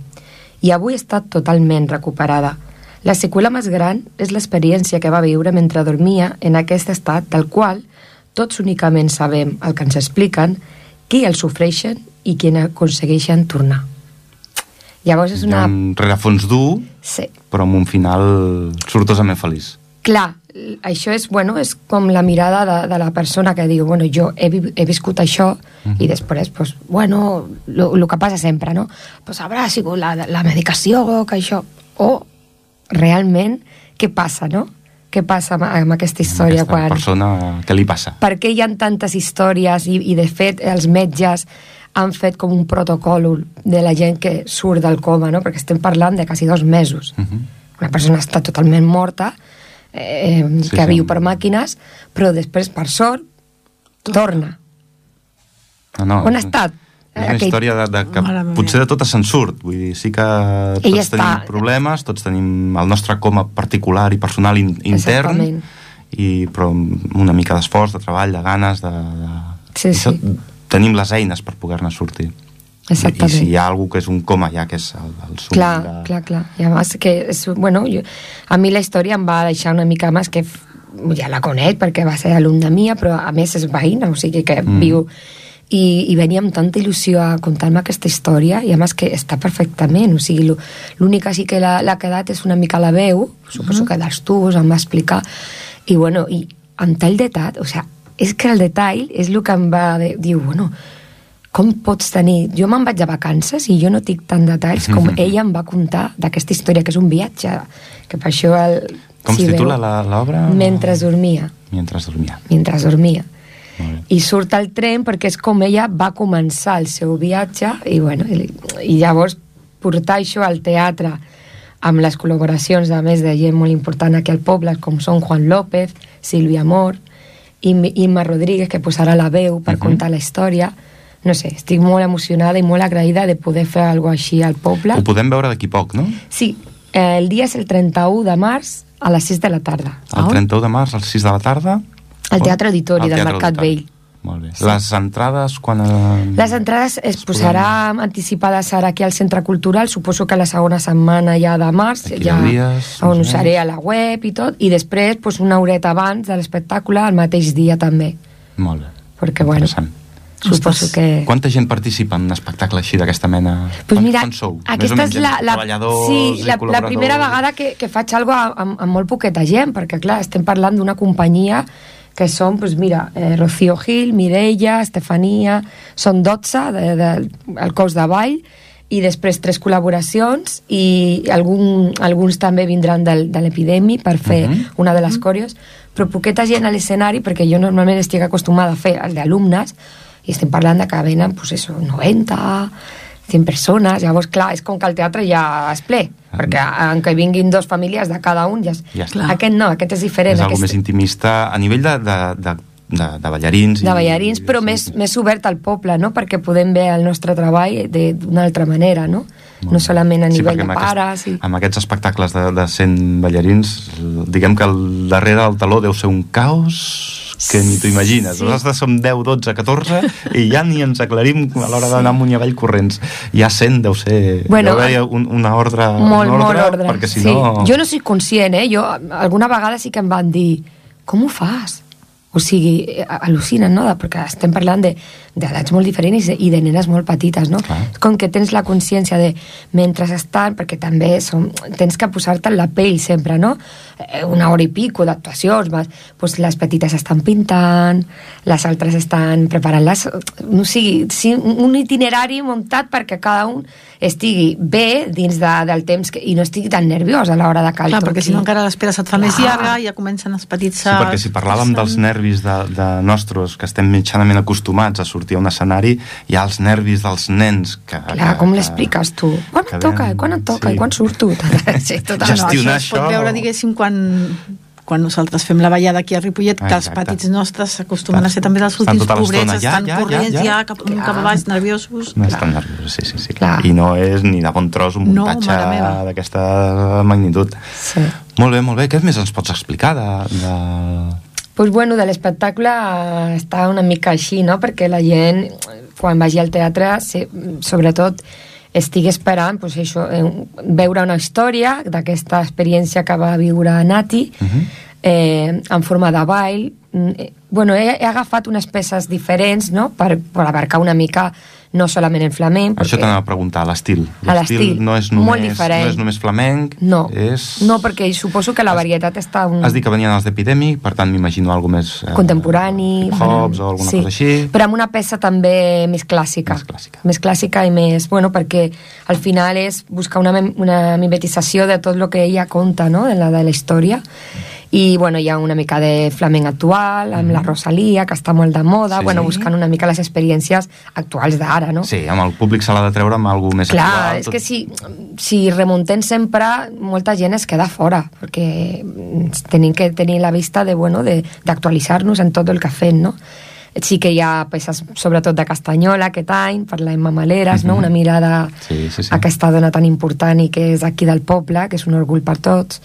I avui està totalment recuperada. La seqüela més gran és l'experiència que va viure mentre dormia en aquest estat del qual tots únicament sabem el que ens expliquen, qui el sofreixen i qui aconsegueixen tornar. Llavors és una... un rerefons dur, Sí. però amb un final sortosament feliç. Clar, això és, bueno, és com la mirada de, de la persona que diu, bueno, jo he, vi- he viscut això i després, pues, bueno, el que passa sempre, no? Pues haurà sigut la, la medicació, que això... O realment, què passa, no? Què passa amb, amb aquesta història Aquesta quan... persona, què li passa? per què hi ha tantes històries i, i de fet els metges han fet com un protocol de la gent que surt del coma, no? perquè estem parlant de quasi dos mesos. Uh -huh. Una persona està totalment morta, eh, Sí, que sí. viu per màquines, però després, per sort, torna. No, no, On ha estat? És una Aquell- història de, de que Mare meva. potser de tot se'n surt. Vull dir, sí que tots Ella tenim està- problemes, tots tenim el nostre coma particular i personal in, intern, Exactament. i, però amb una mica d'esforç, de treball, de ganes, de... de... Sí, sí. Tenim les eines per poder-ne sortir. I, I Exactament. si hi ha algú que és un coma, ja que és el, el sum Clar, de... clar, clar. I a més que, és, bueno, jo, a mi la història em va deixar una mica més que ja la conec perquè va ser alumna mia, però a més és veïna, o sigui que Mm. mm. viu... I, I venia amb tanta il·lusió a contar-me aquesta història i a més que està perfectament, o sigui, l'única sí que l'ha quedat és una mica la veu, suposo que dels tubs em va explicar, i bueno, i amb tal detall, o sigui, és que el detall és el que em va dir, bueno, com pots tenir... Jo me'n vaig de vacances i jo no tinc tant detalls com ella em va contar d'aquesta història, que és un viatge, que per això... El, Com si es titula l'obra? Mentre dormia. Mentre dormia. Mentre dormia. I surt al tren perquè és com ella va començar el seu viatge i, bueno, i, i llavors portar això al teatre amb les col·laboracions, a més, de gent molt important aquí al poble, com són Juan López, Sílvia Amor, Imma Rodríguez, que posarà la veu per uh -huh. contar la història. No sé, estic molt emocionada i molt agraïda de poder fer alguna així al poble. Ho podem veure d'aquí poc, no? Sí, eh, el dia és el 31 de març a les 6 de la tarda. El 31 de març, a les 6 de la tarda? Al Teatre Auditori Al del Teatre Mercat Auditori. Vell. Molt bé. Sí. Les entrades, quan... Eh... Les entrades es Es posarà anticipades ara aquí al Centre Cultural, suposo que la segona setmana ja de març, D'aquí ja dies, anunciaré a la web i tot, i després pues, una horeta abans de l'espectacle, el mateix dia també, Molt bé. perquè bueno, Interessant. Suposo Ostres. que... Quanta gent participa en un espectacle així d'aquesta mena? Pues mira, sou? Aquesta és la, la, sí, la, la primera vegada que, que faig alguna cosa amb, amb molt poqueta gent, perquè clar, estem parlant d'una companyia que són, pues mira, eh, Rocío Gil, Mireia, Estefania, són 12 de, de, el cos de ball, i després tres col·laboracions i algun, alguns també vindran del, de l'epidemi per fer Mhm. una de les còreos, però poqueta gent a l'escenari perquè jo normalment estic acostumada a fer el d'alumnes i estem parlant de que venen pues eso, 90, 100 persones, llavors clar, és com que el teatre ja es ple, Ah. perquè en què vinguin dos famílies de cada un ja, és... Ja està. Aquest no, aquest és diferent És aquest... més intimista a nivell de, de, de, de, de ballarins. de ballarins, però més, més obert al poble, no? perquè podem ver el nostre treball de- d'una altra manera, no? No solament a nivell perquè de pares. I... Amb aquests espectacles de, de 100 ballarins, diguem que el darrere del taló deu ser un caos que ni t'ho imagines. Sí. Nosaltres som 10, 12, 14 i ja ni ens aclarim a l'hora d'anar amunt i avall corrents. Ja 100 deu ser... Bueno, deu haver un, una ordre, molt, un ordre, molt ordre. perquè si sí. no... Jo no soc conscient, eh? Jo, alguna vegada sí que em van dir com ho fas? O sigui, eh, al·lucinen, no? De- Perquè estem parlant de- d'edats molt diferents i de, nenes molt petites, no? Clar. Com que tens la consciència de, mentre estan, perquè també som, tens que posar-te en la pell sempre, no? Eh, Una hora i pico d'actuacions, vas- doncs les petites estan pintant, les altres estan preparant les... No sigui, sí, un itinerari muntat perquè cada un estigui bé dins de, del temps que, i no estigui tan nerviós a l'hora de cal Clar, perquè si no encara l'espera se't fa més Clar. llarga i ja comencen els petits Sí, perquè si parlàvem dels nervis de, de nostres, que estem mitjanament acostumats a sortir a un escenari, hi ha els nervis dels nens que... Clar, que, com que- l'expliques tu? Quan et toca? Quan et toca? sí. I quan surto? sí, tot Ja el- Gestionar això es pot això- veure, diguéssim, quan, quan nosaltres fem la ballada aquí a Ripollet, que els petits nostres s'acostumen a Estan- ser també dels estan últims tota l'estona, pobrets, ja, estan ja, ja, corrents ja. ja, cap, Clar. cap a baix, nerviosos. No Clar. estan nerviosos, sí, sí, sí. Clar. I no és ni de bon tros un No, muntatge meva. d'aquesta magnitud. Sí. Molt bé, molt bé. Què més ens pots explicar de... de... pues bueno, de l'espectacle eh, està una mica així, no? Perquè la gent, quan vagi al teatre, se, sobretot estigui esperant pues això, eh, veure una història d'aquesta experiència que va viure Nati Uh -huh. eh, en forma de ball. Mm, eh, Bueno, he, he agafat unes peces diferents no? per, per abarcar una mica no solament el flamenc. Això perquè- t'anava a preguntar, l'estil. L'estil, no és molt només, diferent. no és només flamenc, No, és... no, perquè suposo que la varietat està... Un... Has dit que venien els d'Epidèmic, per tant m'imagino alguna més... Eh, contemporani Hip-hops o alguna sí. cosa així. però amb una peça també més clàssica Més clàssica. més clàssica i més, bueno, perquè al final és buscar una, una mimetització de tot el que ella conta, no?, de la, de la història i bueno, hi ha una mica de flamenc actual amb la Rosalia, que està molt de moda. Sí, bueno, buscant una mica les experiències actuals d'ara, no? Sí, amb el públic se l'ha de treure amb alguna més Clar, actual. és que si, si remuntem sempre, molta gent es queda fora, perquè mm, tenim que tenir la vista de, bueno, de- d'actualitzar-nos en tot el que fem, no? Sí que hi ha peces, sobretot de Castanyola, aquest any, per la Emma Maleres, no? Mhm. una mirada Sí, sí, sí. a aquesta dona tan important i que és aquí del poble, que és un orgull per tots.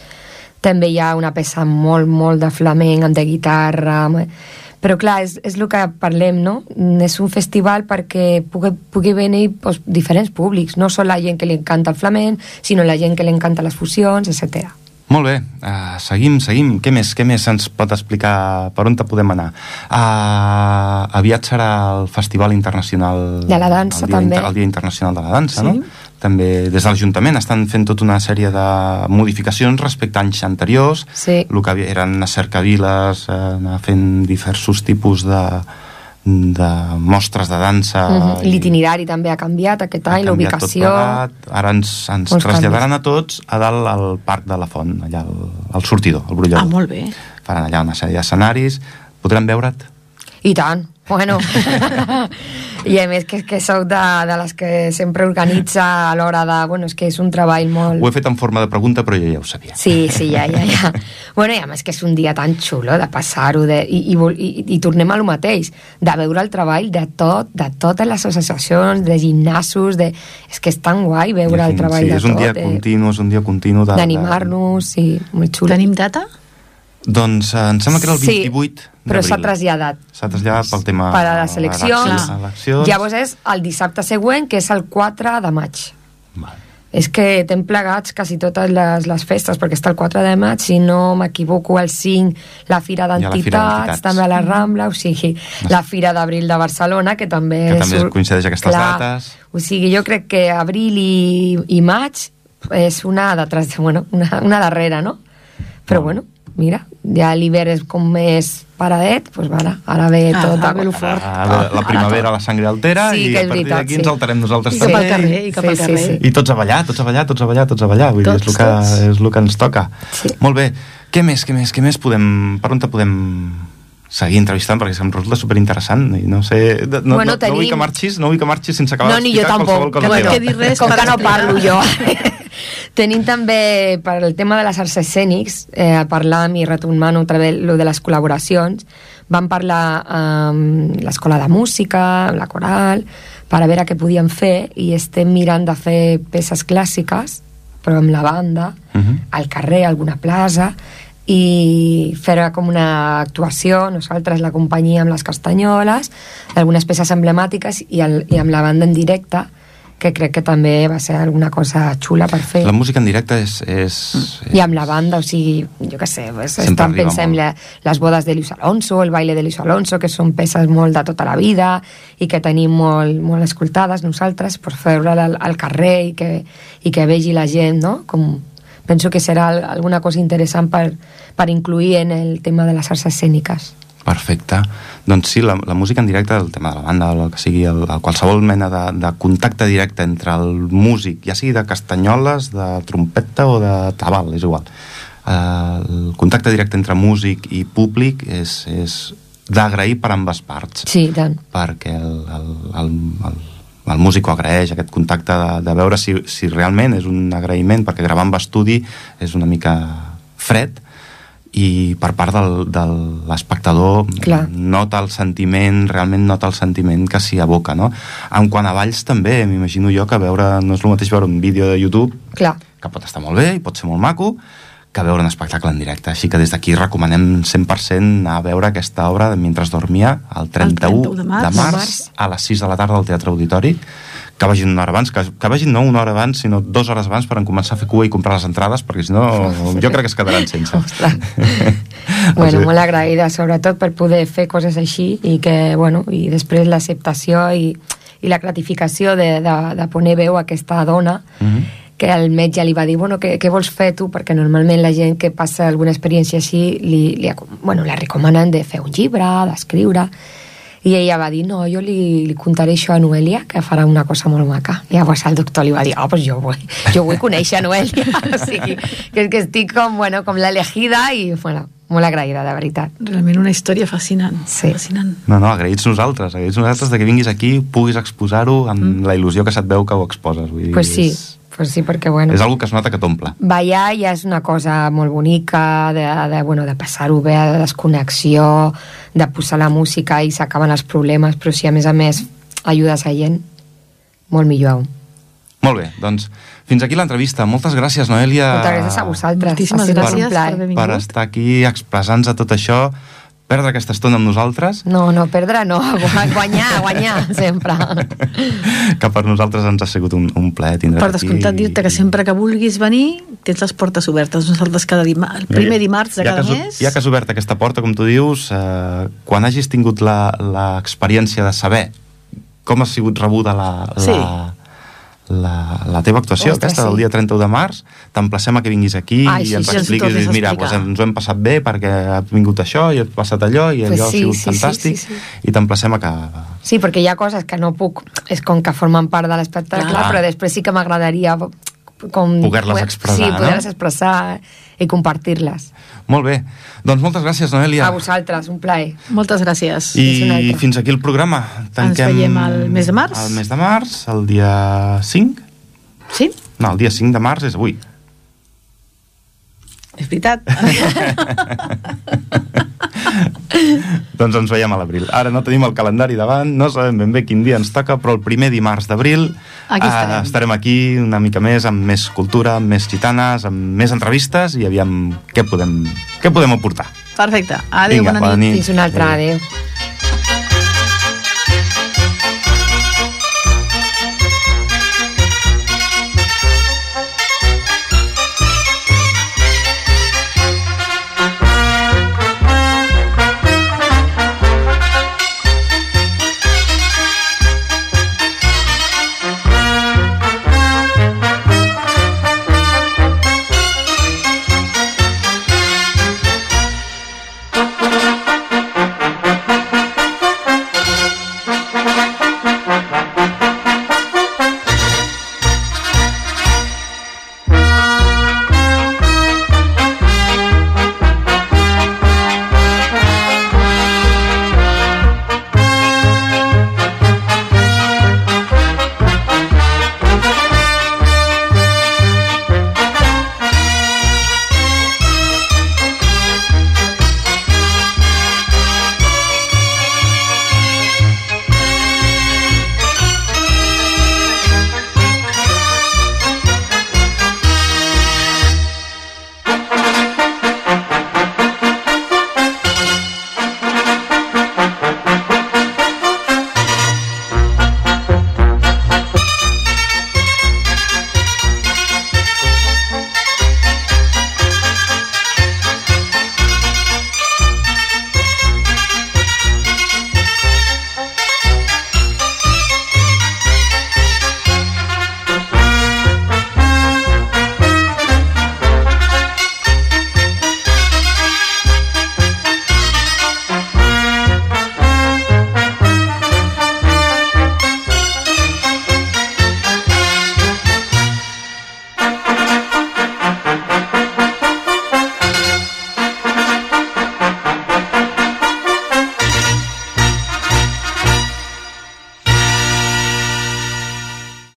També hi ha una peça molt, molt de flamenc, amb de guitarra... amb- Però clar, és, és el que parlem, no? És un festival perquè pugui, pugui venir doncs, diferents públics, no sol la gent que li encanta el flamenc, sinó la gent que li encanta les fusions, etc. Molt bé, uh, seguim, seguim. Què més, què més ens pot explicar? Per on te podem anar? Uh, aviat serà el Festival Internacional... De la dansa, el dia també. El Dia Internacional de la Dansa, Sí. no? També des de l'Ajuntament estan fent tota una sèrie de modificacions respecte a anys anteriors. Sí. El que eren a cercaviles, eh, anar fent diversos tipus de, de mostres de dansa. Mhm. i- L'itinerari també ha canviat aquest any, l'ubicació... Ara ens, ens Molts traslladaran a tots a dalt al Parc de la Font, allà al, al sortidor, al brollador. Ah, molt bé. Faran allà una sèrie d'escenaris. Podran veure't? I tant, bueno. I a més que, que sóc de, de les que sempre organitza a l'hora de... Bueno, és que és un treball molt... Ho he fet en forma de pregunta, però jo ja ho sabia. Sí, sí, ja, ja, ja. Bueno, i a més que és un dia tan xulo de passar-ho de, i, i, i, i tornem a lo mateix, de veure el treball de tot, de totes les associacions, de gimnasos, de... És que és tan guai veure el En fi, treball sí, de és un tot, dia de- continu, és un dia continu de- d'animar-nos, sí, molt xulo. Tenim data? Doncs eh, em sembla que era el 28 sí, però s'ha traslladat S'ha traslladat pel tema... per a les eleccions. eleccions. eleccions. Llavors és el dissabte següent, que és el 4 de maig. Val. És que tem plegats quasi totes les, les festes, perquè està el 4 de maig, si no m'equivoco, el 5, la Fira d'Entitats, també a la Rambla, o sigui, la Fira d'Abril de Barcelona, que també... Que també surt- coincideix aquestes dates. O sigui, jo crec que abril i, i maig és una de tres, bueno, una, una darrere, no? Però Molt. bueno, mira, ja l'hivern és com més paradet, doncs pues, ara, ara ve Ah, tot... ara a- fort. Ara, la primavera la sangre altera Sí, i a partir d'aquí sí. ens alterem nosaltres I cap també. al carrer, i cap al carrer. I tots a ballar, tots a ballar, tots a ballar, tots a ballar. Vull dir, és el Tots, que, tots. és el que ens toca. Sí. Molt bé. Què més, què més, què més podem... Per on te podem seguir entrevistant? Perquè em resulta superinteressant i no sé... No, no, Bueno, no, no vull tenim- que marxis, no vull que marxis sense acabar No, ni jo d'explicar tampoc. que dir res com que no parlo jo. Tenim també, per el tema de les arts escènics, eh, parlam i retomant otra vez lo de les col·laboracions, vam parlar amb l'Escola de Música, amb la Coral, per a veure què podíem fer, i estem mirant de fer peces clàssiques, però amb la banda, Mhm. al carrer, a alguna plaça, i fer com una actuació, nosaltres, la companyia amb les castanyoles, algunes peces emblemàtiques i, el, i amb la banda en directe, que crec que també va ser alguna cosa xula per fer. La música en directe és... és, I amb la banda, o sigui, jo què sé, pues, estan molt. la, les bodes de Luis Alonso, el baile de Luis Alonso, que són peces molt de tota la vida i que tenim molt, molt escoltades nosaltres, per fer-la al, al carrer i que, i que vegi la gent, no? Com, penso que serà al- alguna cosa interessant per, per incluir en el tema de les arts escèniques. Perfecte. Doncs sí, la, la música en directe, el tema de la banda, el que sigui, el, el qualsevol mena de, de contacte directe entre el músic, ja sigui de castanyoles, de trompeta o de tabal, és igual. Eh, el contacte directe entre músic i públic és, és d'agrair per ambes parts Sí, tant. perquè el, el, el, el, el músic ho agraeix, aquest contacte de, de veure si, si realment és un agraïment, perquè gravar amb estudi és una mica fred, i per part del, de l'espectador nota el sentiment, realment nota el sentiment que s'hi aboca, no? En quant a balls també, m'imagino jo que veure, no és el mateix veure un vídeo de YouTube, Clar. que pot estar molt bé i pot ser molt maco, que veure un espectacle en directe. Així que des d'aquí recomanem 100% anar a veure aquesta obra de Mentre dormia el 31, 31 de març, De març. a les 6 de la tarda al Teatre Auditori que vagin una hora abans, que, que vagin no una hora abans, sinó dues hores abans per en començar a fer cua i comprar les entrades, perquè si no jo crec que es quedaran sense. Bueno, molt agraïda, sobretot per poder fer coses així i que, bueno, i després l'acceptació i, i la gratificació de, de, de poner veu a aquesta dona Mhm. que el metge li va dir, bueno, què, què vols fer tu? Perquè normalment la gent que passa alguna experiència així li, li, bueno, la recomanen de fer un llibre, d'escriure, i ella va dir, no, jo li, li contaré això a Noelia, que farà una cosa molt maca. I llavors el doctor li va dir, oh, pues jo vull, jo vull conèixer a Noelia. o sigui, que que estic com, bueno, com l'elegida i, bueno, molt agraïda, de veritat. Realment una història fascinant. Sí. Fascinant. No, no, agraïts nosaltres, agraïts nosaltres de que vinguis aquí, puguis exposar-ho amb mm. la il·lusió que se't veu que ho exposes. Vull dir, Pues sí, És, pues sí, perquè, bueno... és algo que es nota que t'omple. ballar ja és una cosa molt bonica, de, de, bueno, de passar-ho bé, de desconnexió, de posar la música i s'acaben els problemes, però si a més a més ajudes a gent, molt millor. Molt bé, doncs fins aquí l'entrevista. Moltes gràcies, Noelia. Moltes gràcies a vosaltres. Moltíssimes Ha gràcies per haver vingut. per estar aquí expressant-nos a tot això, perdre aquesta estona amb nosaltres, No, no, perdre no, gu- guanyar, guanyar, sempre. que per nosaltres ens ha sigut un, un plaer tindre Per descomptat, dir-te que sempre que vulguis venir tens les portes obertes. Nosaltres cada dimarts, el primer dimarts de ja cada que mes... Ja que has obert aquesta porta, com tu dius, eh, quan hagis tingut la- l'experiència de saber com ha sigut rebuda la, la, Sí. La, la teva actuació, Ostres, aquesta del sí. dia 31 de març, t'emplacem a que vinguis aquí Ai, i sí, ens sí, expliquis, tornis a mira, pues, ens ho hem passat bé perquè ha vingut això i ha passat allò i Pues allò sí, ha sigut sí, sí, fantàstic sí, sí. i t'emplacem a que... Sí, perquè hi ha coses que no puc, és com que formen part de l'espectacle, però després sí que m'agradaria com... Poder-les expressar, Sí, no? poder-les expressar i compartir-les. Molt bé. Doncs moltes gràcies, Noelia. A vosaltres, un plaer. Moltes gràcies. I fins aquí el programa. veiem el mes de març. El mes de març, el dia 5. Sí? No, el dia 5 de març és avui. És veritat. doncs ens veiem a l'abril. Ara no tenim el calendari davant, no sabem ben bé quin dia ens toca, però el primer dimarts d'abril eh, estarem. estarem aquí una mica més, amb més cultura, amb més gitanes, amb més entrevistes i aviam què podem, què podem aportar. Perfecte. Adéu, Vinga, bona nit. bona nit. Fins una altra, Adéu. adéu.